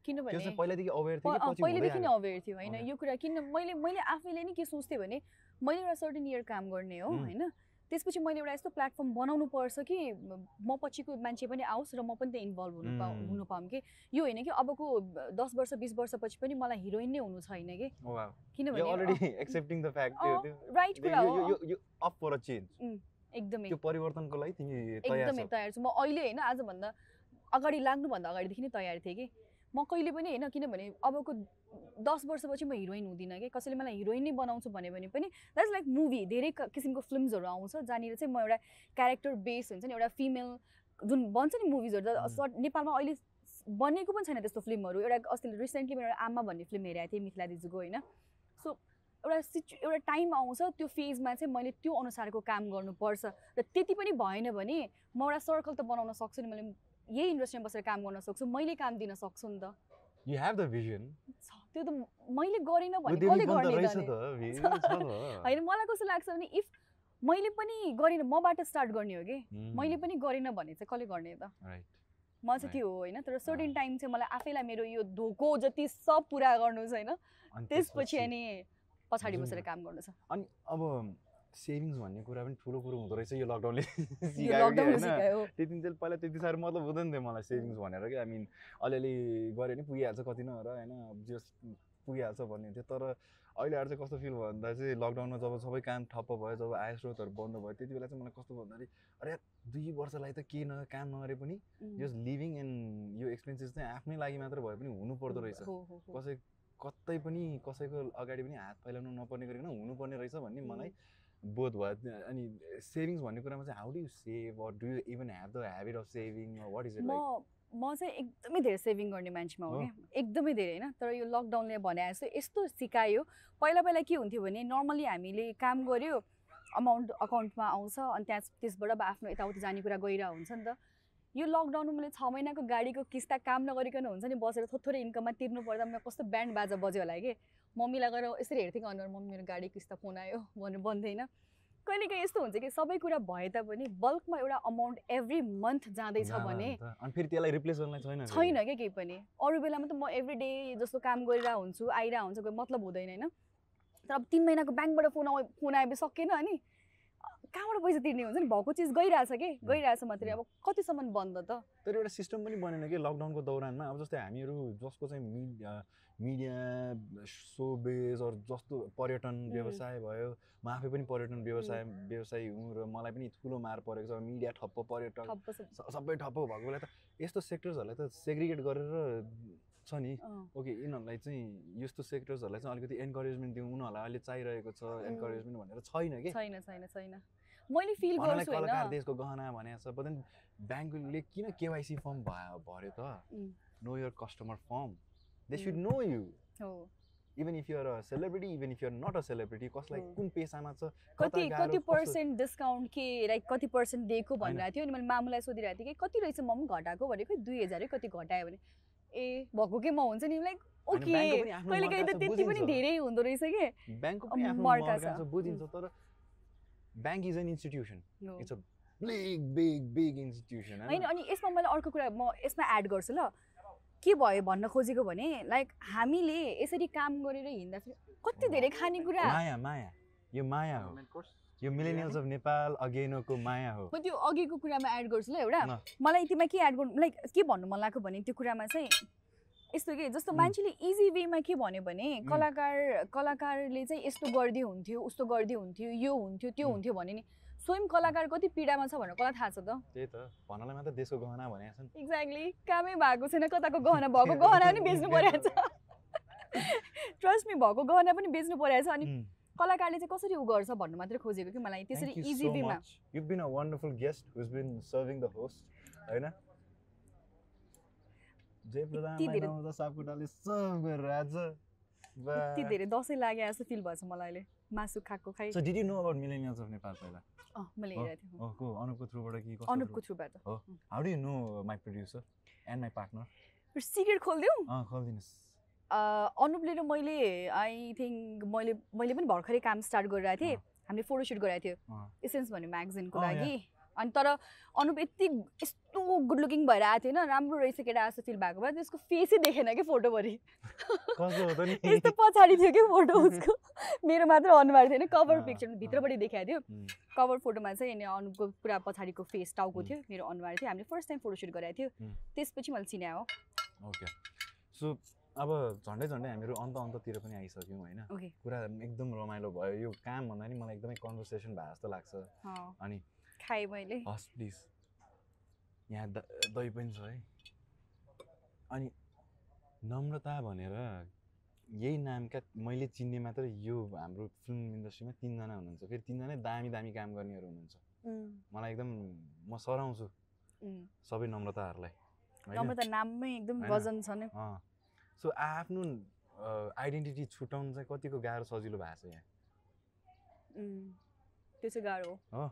किनभने चाहिँ पहिल्यैदेखि अवेर थियो पहिलेदेखि नै अवेर थियो होइन. यो कुरा किन मैले मैले आफैले नै के सोच्थेँ भने मैले एउटा सर्टेन इयर काम गर्ने हो. होइन। त्यसपछि मैले एउटा यस्तो प्लेटफर्म बनाउनु पर्छ कि म पछिको मान्छे पनि आओस् र म पनि त इन्भल्भ हुनु पाऊँ. हुनु पाऊँ कि। यो होइन कि अबको दस वर्ष बिस वर्षपछि पनि मलाई हिरोइन नै हुनु छैन कि. किनभने राइट कुरा हो। एकदमै। त्यो परिवर्तनको लागि तिमी एकदमै तयार छु। म अहिले होइन आजभन्दा अगाडि लाग्नुभन्दा अगाडिदेखि नै तयार थिएँ कि। म कहिले पनि होइन किनभने अबको दस वर्षपछि म हिरोइन हुँदिनँ कि। कसैले मलाई हिरोइन नै बनाउँछु भन्यो भने पनि द्याट्स लाइक मुभी धेरै किसिमको फिल्महरू आउँछ जहाँनिर चाहिँ म एउटा क्यारेक्टर बेस हुन्छ नि एउटा फिमेल जुन बन्छ नि मुभिजहरू त. सर्ट नेपालमा अहिले बनेको पनि छैन त्यस्तो फिल्महरू। एउटा अस्ति रिसेन्टली मेरो आमा भन्ने फिल्म हेरेको थिएँ मिथिला दिजुको होइन। एउटा सिचु एउटा टाइम आउँछ त्यो फेजमा चाहिँ मैले त्यो अनुसारको काम गर्नुपर्छ। र त्यति पनि भएन भने म एउटा सर्कल त बनाउन सक्छु नि मैले यही इन्डस्ट्रीमा बसेर काम गर्न सक्छु मैले काम दिन सक्छु नि त। यु हेभ द भिजन छ, त्यो त मैले गरिनँ भने कसले गर्ने छ। होइन मलाई कस्तो लाग्छ भने इफ मैले पनि गरिनँ मबाट स्टार्ट गर्ने हो कि? मैले पनि गरिनँ भने चाहिँ कसले गर्ने त. म चाहिँ. त्यो हो होइन तर सर्टेन। टाइम चाहिँ मलाई आफैलाई मेरो यो धोको जति सब पुरा गर्नु छैन अनि त्यसपछि अनि पछाडि बसेर काम गर्नु छ। अनि अब सेभिङ्स भन्ने कुरा पनि ठुलो कुरो हुँदो रहेछ यो लकडाउनले सिकायो कि होइन? त्यति चाहिँ पहिला त्यति साह्रो मतलब हुँदैन थियो मलाई सेभिङ्स भनेर क्या आई मिन अलिअलि गऱ्यो भने पुगिहाल्छ कति न र होइन जस पुगिहाल्छ भन्ने थियो। तर अहिले आएर चाहिँ कस्तो फिल भयो भन्दा चाहिँ लकडाउनमा जब सबै काम ठप्प भयो जब आय स्रोतहरू बन्द भयो त्यति बेला चाहिँ मलाई कस्तो भन्दाखेरि अरे दुई वर्षलाई त केही न काम नगरे पनि. यो लिभिङ एन्ड यो एक्सपेन्सेस चाहिँ आफ्नै लागि मात्र भए पनि हुनुपर्दो रहेछ। कसै कतै पनि कसैको अगाडि पनि हात फैलाउनु नपर्ने गरिकन हुनुपर्ने रहेछ भन्ने. मलाई बोध भयो। अनि सेभिङ्स भन्ने कुरामा चाहिँ how do you save or do you even have the habit of saving what is it म लाइक? म चाहिँ एकदमै धेरै सेभिङ गर्ने मान्छेमा हो हो? क्या। एकदमै धेरै होइन। तर यो लकडाउनले भने जस्तो यस्तो सिकायो। पहिला पहिला के हुन्थ्यो भने नर्मली हामीले काम गऱ्यो अमाउन्ट अकाउन्टमा आउँछ अनि त्यहाँ त्यसबाट अब आफ्नो यताउति जाने कुरा गइरहेको हुन्छ नि त। यो लकडाउनमा मैले छ महिनाको गाडीको किस्ता काम नगरिकन हुन्छ नि बसेर थोरै इन्कममा तिर्नु पर्दा म कस्तो ब्यान्ड बाजा बज्यो होला कि? मम्मीलाई गएर यसरी हेर्थेँ कि अनुहार मम्मी मेरो गाडी किस्ता फोन आयो भनेर भन्दैन। कहिलेकाहीँ यस्तो हुन्छ कि सबै कुरा भए तापनि बल्कमा एउटा अमाउन्ट एभ्री मन्थ जाँदैछ जाँदा भने फेरि त्यसलाई रिप्लेस गर्नलाई छैन। छैन क्या केही पनि। अरू बेलामा त म एभ्री डे जस्तो काम गरिरहेको हुन्छु आइरहेको हुन्छ कोही मतलब हुँदैन होइन? तर अब तिन महिनाको ब्याङ्कबाट फोन आउ फोन आएपछि सकेन अनि कहाँबाट पैसा तिर्ने हुन्छ नि? भएको चिज गइरहेछ कि? गइरहेछ मात्रै। अब कतिसम्म बन्द त? तर एउटा सिस्टम पनि बनेन कि? लकडाउनको दौरानमा अब जस्तै हामीहरू जसको चाहिँ मिडिया मिडिया सो बेज अरू जस्तो पर्यटन व्यवसाय भयो म आफै पनि पर्यटन व्यवसाय व्यवसायी हुँ र मलाई पनि ठुलो मार परेको छ। मिडिया ठप्प स- सबै ठप्प भएको बेला त यस्तो सेक्टर्सहरूलाई त सेग्रिगेट गरेर छ नि। ओके यिनीहरूलाई चाहिँ यस्तो सेक्टर्सहरूलाई चाहिँ अलिकति एन्करेजमेन्ट दिउँ। उनीहरूलाई अहिले चाहिरहेको छ एन्करेजमेन्ट भनेर छैन कि? छैन छैन छैन। मैले फिल गर्छु कलाकार होइन। देशको गहना छ बट ब्याङ्कले किन केवाइसी फर्म भयो भर्यो त? No your customer form they should. No you हो। Even if you're a celebrity even if you're not a celebrity कसलाई। कुन पेसामा छ कति कता पर्सेन्ट डिस्काउन्ट के लाइक कति पर्सेन्ट दिएको। भनिरहेको थियो अनि मैले मामुलाई सोधिरहेको थिएँ कि कति रहेछ म पनि घटाएको भनेको दुई हजार कति घटायो भने। ए भएको के म हुन्छ नि? लाइक ओके कहिले काहीँ मर्का त त्यति पनि। धेरै हुँदो रहेछ कि? ब्याङ्कको बुझिन्छ। तर bank is an institution. It's a big big big institution होइन अनि यसमा मैले अर्को कुरा म यसमा एड गर्छु ल। के भयो भन्न खोजेको भने लाइक हामीले यसरी काम गरेर हिँड्दाखेरि कति धेरै खानेकुरा माया माया। यो माया हो। यो मिलेनियल्स अफ नेपाल अगेनोको माया हो। म त्यो अघिको कुरामा एड गर्छु ल एउटा। मलाई त्यसमा के एड गर्नु लाइक के भन्नु मन लागेको भने त्यो कुरामा चाहिँ यस्तो के जस्तो. मान्छेले इजी वेमा के भन्यो भने. कलाकार कलाकारले चाहिँ यस्तो गरिदियो हुन्थ्यो उस्तो गरिदियो हुन्थ्यो यो हुन्थ्यो त्यो. हुन्थ्यो भने नि स्वयं कलाकार कति पीडामा छ भनेर कसलाई थाहा छ त त्यही त भन्नलाई मात्र देशको गहना भनेको छ नि एक्ज्याक्टली कामै भएको छैन कताको गहना भएको गहना पनि बेच्नु परेको छ ट्रस्ट मी भएको गहना पनि बेच्नु परेको छ अनि. कलाकारले चाहिँ कसरी उ गर्छ भन्नु मात्रै खोजेको कि मलाई त्यसरी इजी वेमा. You've been a wonderful guest who's been serving the host, होइन जय धेरै- नमस्ते सापकोटाले सर्भ गरेर आज यति धेरै दसैँ लागे जस्तो फिल भएछ मलाई अहिले। मासु खाएको खाइ so did you know about millennials of Nepal पहिला? अँ मैले हो, हेरेको थिएँ। हो को? अनुपको थ्रुबाट कि अनुपको थ्रुबाट? How do you know my producer and my partner secret खोलिदिउँ? अँ खोलिदिनुहोस्। अनुपले र मैले आई थिङ्क मैले मैले पनि भर्खरै काम स्टार्ट गरिरहेको थिएँ। हामीले फोटोसुट गराएको थियो। एसेन्स भन्ने म्यागजिनको लागि। अनि तर अनुप यति यस्तो गुड लुकिङ भएर आएको होइन राम्रो रहेछ केटा जस्तो फिल भएको भए त्यसको फेसै देखेन कि फोटोभरि यस्तो पछाडि थियो कि फोटो उसको। मेरो मात्र अनुहार थिएन कभर पिक्चर अँ। भित्रपट्टि देखाएको थियो। कभर फोटोमा चाहिँ अनि अनुपको पुरा पछाडिको फेस टाउको। थियो मेरो अनुहार थियो। हामीले फर्स्ट टाइम फोटोसुट गराएको थियो। त्यसपछि मैले चिने हो। ओके। सो अब झन्डै झन्डै हामीहरू अन्त अन्ततिर पनि आइसक्यौँ होइन। कुरा एकदम रमाइलो भयो। यो काम भन्दा नि मलाई एकदमै कन्भर्सेसन भए जस्तो लाग्छ। अनि खाएँ मैले। हस् प्लिज यहाँ द दही पनि छ है। अनि नम्रता भनेर यही नामका मैले चिन्ने मात्र यो हाम्रो फिल्म इन्डस्ट्रीमा तिनजना हुनुहुन्छ। फेरि तिनजना दामी दामी काम गर्नेहरू हुनुहुन्छ। मलाई एकदम म सराउँछु सबै नम्रताहरूलाई? नम्रता नाममै एकदम? वजन छ नि। सो आफ्नो आइडेन्टिटी छुट्याउनु चाहिँ कतिको गाह्रो सजिलो भएको छ यहाँ? त्यो चाहिँ गाह्रो हो।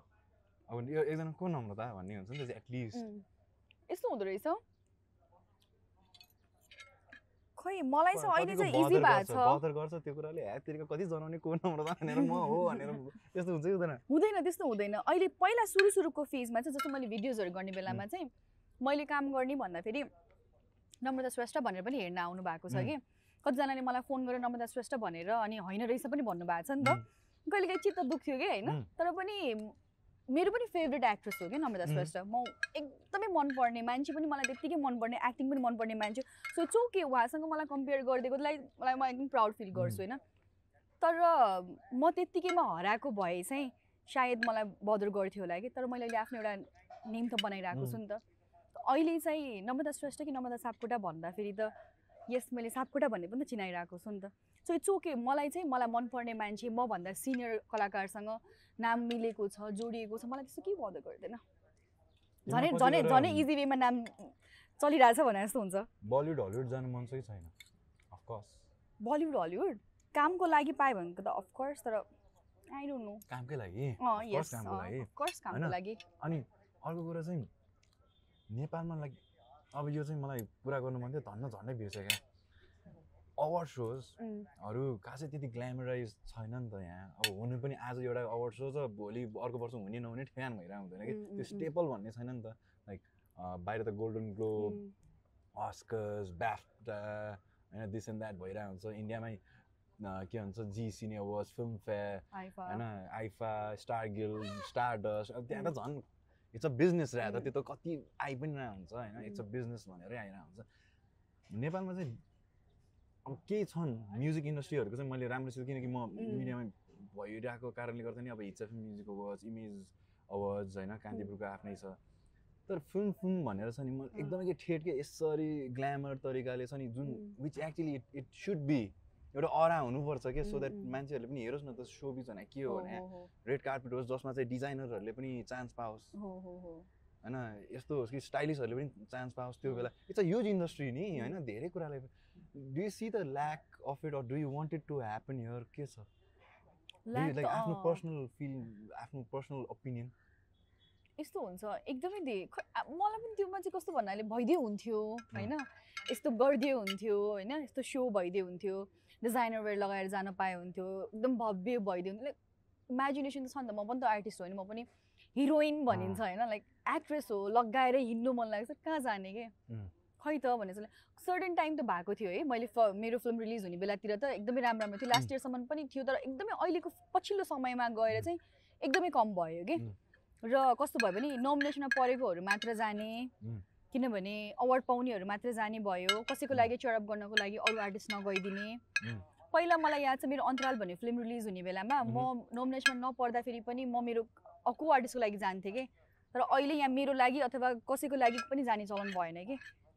अब यो एकजना को नम्रता भन्ने हुन्छ नि त एटलिस्ट यस्तो हुँदो रहेछ? खै मलाई चाहिँ अहिले चाहिँ इजी भएको छ। बदर गर्छ त्यो कुराले? ह्यातिरको कति जनाउने को नम्रता भनेर म हो भनेर त्यस्तो हुन्छ कि हुँदैन? हुँदैन त्यस्तो हुँदैन। अहिले पहिला सुरु सुरुको फेजमा चाहिँ जस्तो मैले भिडियोजहरू गर्ने बेलामा चाहिँ मैले काम गर्ने भन्दाखेरि नम्रता श्रेष्ठ भनेर पनि हेर्न आउनु भएको छ. कि। कतिजनाले मलाई फोन गरेर नम्रता श्रेष्ठ भनेर अनि होइन रहेछ पनि भन्नुभएको छ नि त। कहिले काहीँ चित्त दुख्थ्यो कि होइन. तर पनि मेरो पनि फेभरेट एक्ट्रेस हो कि नम्रता. श्रेष्ठ। म एकदमै मनपर्ने मान्छे पनि मलाई त्यत्तिकै मनपर्ने एक्टिङ पनि मनपर्ने मान्छे सो इट्स ओके उहाँसँग मलाई कम्पेयर गरिदिएकोलाई मलाई म एकदम प्राउड फिल गर्छु होइन? तर म त्यत्तिकैमा हराएको भए चाहिँ सायद मलाई बदर गर्थ्यो होला कि। तर मैले अहिले आफ्नो एउटा नेम त बनाइरहेको छु नि त अहिले चाहिँ नम्रता श्रेष्ठ कि नम्रता सापकोटा भन्दाखेरि त यस मैले सापकोटा भन्ने पनि त चिनाइरहेको छु नि त। सो इट्स ओके मलाई चाहिँ मलाई मनपर्ने मान्छे मभन्दा सिनियर कलाकारसँग नाम मिलेको छ जोडिएको छ। मलाई त्यस्तो केही बदर गर्दैन। झनै झनै झनै इजी वेमा नाम चलिरहेछ भने जस्तो हुन्छ। बलिउड हलिउड जानु मन चाहिँ छैन? अफकोर्स बलिउड हलिउड कामको लागि पायो भने त अफकोर्स तर आई डोन्ट नो कामकै लागि? कामको लागि। अफकोर्स कामको होइन? लागि। अनि अर्को कुरा चाहिँ नेपालमा लाइक अब यो चाहिँ मलाई कुरा गर्नु मन थियो। धन्न झन्डै बिर्सेँ क्या। Award shows. उम्, हरू खासै त्यति ग्ल्यामराइज छैन नि त यहाँ। अब हुनु पनि आज एउटा अवार्ड सो छ भोलि अर्को वर्ष हुने नहुने ठ्यान भइरहेको हुँदैन कि? त्यो। स्टेपल भन्ने छैन नि त। लाइक बाहिर त गोल्डन ग्लोब अस्कर्स ब्याफ्टा होइन दिस एन्ड द्याट भइरहेको हुन्छ। इन्डियामै के भन्छ जी सिने अवार्ड्स फिल्म फेयर। होइन IIFA Star Guild Stardust अब त्यहाँ त झन् इट्स अ बिजनेस रह त। उम्. त्यो त कति आइ पनि रहेको हुन्छ होइन। It's a. बिजनेस भनेरै आइरहेको हुन्छ। नेपालमा चाहिँ अब केही छन् म्युजिक इन्डस्ट्रीहरूको चाहिँ मैले राम्रोसित किनकि म. मिडियामा भइरहेको कारणले गर्दा नि अब Hits F Music Awards Image Awards होइन कान्तिपुरको आफ्नै छ तर फिल्म फिल्म भनेर छ नि म। एकदमै के ठेट के यसरी ग्ल्यामर तरिकाले छ नि जुन. Which actually it it should be एउटा अरा हुनुपर्छ के सो द्याट. मान्छेहरूले पनि हेरोस् न त सोबिज भने के हो भने रेड कार्पेट होस् जसमा चाहिँ डिजाइनरहरूले पनि चान्स पाओस्। होइन यस्तो होस् कि स्टाइलिसहरूले पनि चान्स पाओस् त्यो बेला इट्स अ युज इन्डस्ट्री नि होइन धेरै कुराले do you see the lack of it or do you want it to happen here के छ लाइक आफ्नो पर्सनल फिल आफ्नो पर्सनल ओपिनियन यस्तो हुन्छ। एकदमै खै आ- मलाई पनि त्यो मान्छे कस्तो भन्नाले भइदियो हुन्थ्यो होइन? यस्तो गरिदियो हुन्थ्यो होइन? यस्तो सो भइदियो हुन्थ्यो डिजाइनर वेयर लगाएर जान पाए हुन्थ्यो एकदम भव्य भइदियो हुन्थ्यो। लाइक इमेजिनेसन त छ नि त म पनि त आर्टिस्ट हो नि म पनि हिरोइन भनिन्छ होइन? लाइक एक्ट्रेस हो लगाएर हिँड्नु मन लाग्छ कहाँ जाने के. खै त भने चाहिँ सर्टेन टाइम त भएको थियो है। मैले फ मेरो फिल्म रिलिज हुने बेलातिर त एकदमै राम्रो राम्रो थियो। लास्ट इयरसम्म पनि थियो तर एकदमै अहिलेको पछिल्लो समयमा गएर चाहिँ एकदमै कम भयो कि. र कस्तो भयो भने नोमिनेसनमा परेकोहरू मात्र जाने. किनभने अवार्ड पाउनेहरू मात्र जाने भयो। कसैको. लागि चडप गर्नको लागि अरू आर्टिस्ट नगइदिने. पहिला मलाई याद छ मेरो अन्तराल भन्ने फिल्म रिलिज हुने बेलामा म नोमिनेसनमा नपर्दाखेरि पनि म मेरो को आर्टिस्टको लागि जान्थेँ कि? तर अहिले यहाँ मेरो लागि अथवा कसैको लागि पनि जाने चलन भएन कि?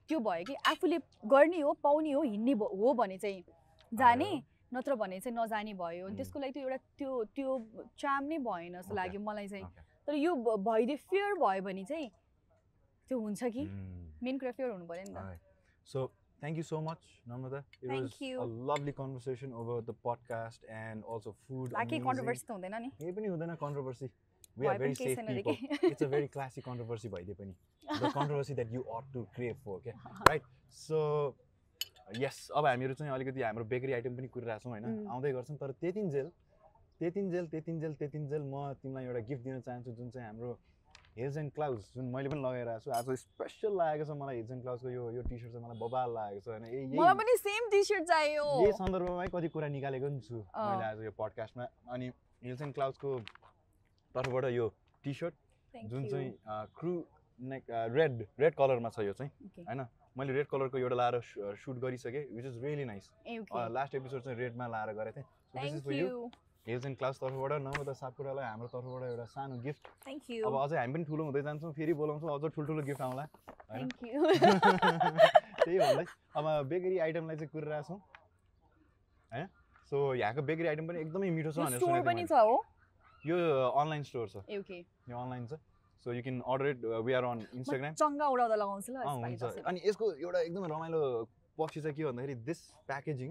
त्यो भयो कि आफूले गर्ने हो पाउने हो हिँड्ने हो भने चाहिँ जाने। नत्र भने चाहिँ नजाने भयो अनि. त्यसको लागि त्यो एउटा त्यो त्यो चाम नै भएन जस्तो. लाग्यो मलाई चाहिँ. तर यो भइदियो फियर भयो भने चाहिँ त्यो हुन्छ कि. मेन कुरा फियर हुनु पऱ्यो नि त Alright. So thank you so much, Namrata. It Thank was you. a lovely conversation over the podcast and also food. बाँकी amazing. कन्ट्रोभर्सी नि केही सेफ छैन रे पिपल के it's a very classic controversy भइदिए पनि। The controversy that you ought to crave for के right so yes अब हामीहरू चाहिँ अलिकति हाम्रो बेकरी आइटम पनि कुरिरहेको छौँ होइन. आउँदै गर्छौँ तर त्यतिन्जेल त्यतिन्जेल त्यतिन्जेल त्यतिन्जेल म तिमीलाई एउटा गिफ्ट दिन चाहन्छु जुन चाहिँ हाम्रो हिल्स एन्ड क्लाउड्स जुन मैले पनि लगाइरहेको छु। आज स्पेसल लागेको छ मलाई हिल्स एन्ड क्लाउड्सको यो यो टी सर्ट चाहिँ मलाई बबाल लागेको छ होइन? मलाई पनि सेम टी सर्ट चाहियो। यही सन्दर्भमै कति कुरा निकालेको पनि छु। मैले आज यो पडकास्टमा अनि हिल्स एन्ड क्लाउड्सको तर्फबाट यो टी सर्ट जुन. चाहिँ क्रु नेक रेड रेड कलरमा छ यो चाहिँ. होइन मैले रेड कलरको एउटा लाएर सुट गरिसकेँ which is really nice. Last episode चाहिँ रेडमा लाएर गरेको थिएँ यु. हिल्स एन्ड क्लाउड्स तर्फबाट नम्रता सापकोटालाई हाम्रो तर्फबाट एउटा सानो गिफ्ट Thank अब you. अझै हामी पनि ठुलो हुँदै जान्छौँ फेरि बोलाउँछौँ अझ ठुल्ठुलो गिफ्ट आउँला होइन. त्यही भन्दै अब बेकरी आइटमलाई चाहिँ कुरिरहेको छौँ होइन सो यहाँको बेकरी आइटम पनि एकदमै मिठो छ यो भनेर पनि। छ हो यो अनलाइन स्टोर छ। okay. यो अनलाइन छ। So you can order it we are on Instagram चङ्गा उडाउँदा लगाउँछु ल हुन्छ। अनि यसको एउटा एकदमै रमाइलो पक्ष चाहिँ के भन्दाखेरि this packaging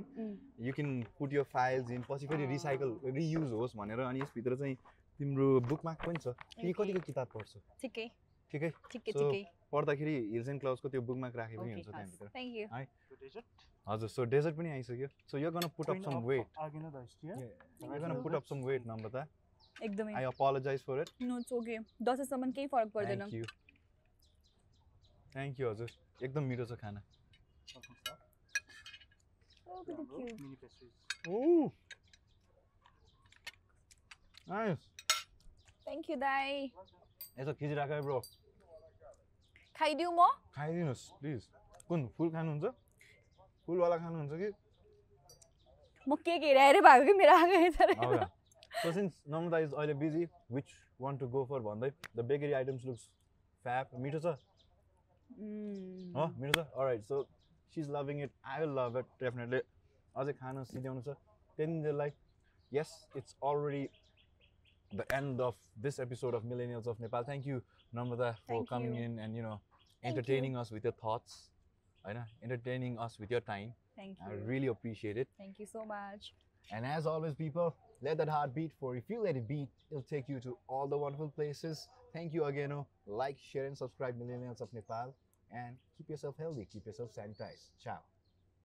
you can put यो फाइल्स इन पछि फेरि। रिसाइकल रियुज होस् भनेर अनि यसभित्र चाहिँ तिम्रो बुकमार्क पनि छ। कि Okay. कतिको किताब पढ्छौ ठिकै। ठिकै? ठिकै ठिकै। पढ्दाखेरि हिल्स एन्ड क्लाउजको त्यो बुकमार्क राखे पनि हुन्छ ओके त्यहाँभित्र। डेजर्ट हजुर सो डेजर्ट पनि आइसक्यो। सो यो गर्न put up some weight put up some weight Namrata. एकदमै I apologise for it no okay दसैँसम्म केही फरक पर्दैन थ्याङ्क यू थ्याङ्क यू हजुर एकदम मिठो छ खाना. Oh. थ्याङ्क यू दाई यसो खिचिराख है ब्रो खाइदिउँ म खाइदिनुहोस् प्लिज कुन फुल खानुहुन्छ फुलवाला खानुहुन्छ कि म केक हेरे हेरे भएको कि मेरो आएको हेरेर हौला सो सिन्स नम्रता इज अहिले busy which one to go for भन्दै the bakery items looks fab मिठो छ हो मिठो छ right so she is loving it I will love it definitely अझै खान सिध्याउनु छ त्यहाँदेखि yes it's already the end of this episode of millennials of nepal thank you namrata for Thank coming you. in and you know you. entertaining us with your thoughts I know, entertaining us with your time thank i you really appreciate it thank you so much and as always people let that heart beat for if you let it beat it'll take you to all the wonderful places. Thank you again oh. like share and subscribe millennials of nepal. And keep yourself healthy keep yourself sanitized. Ciao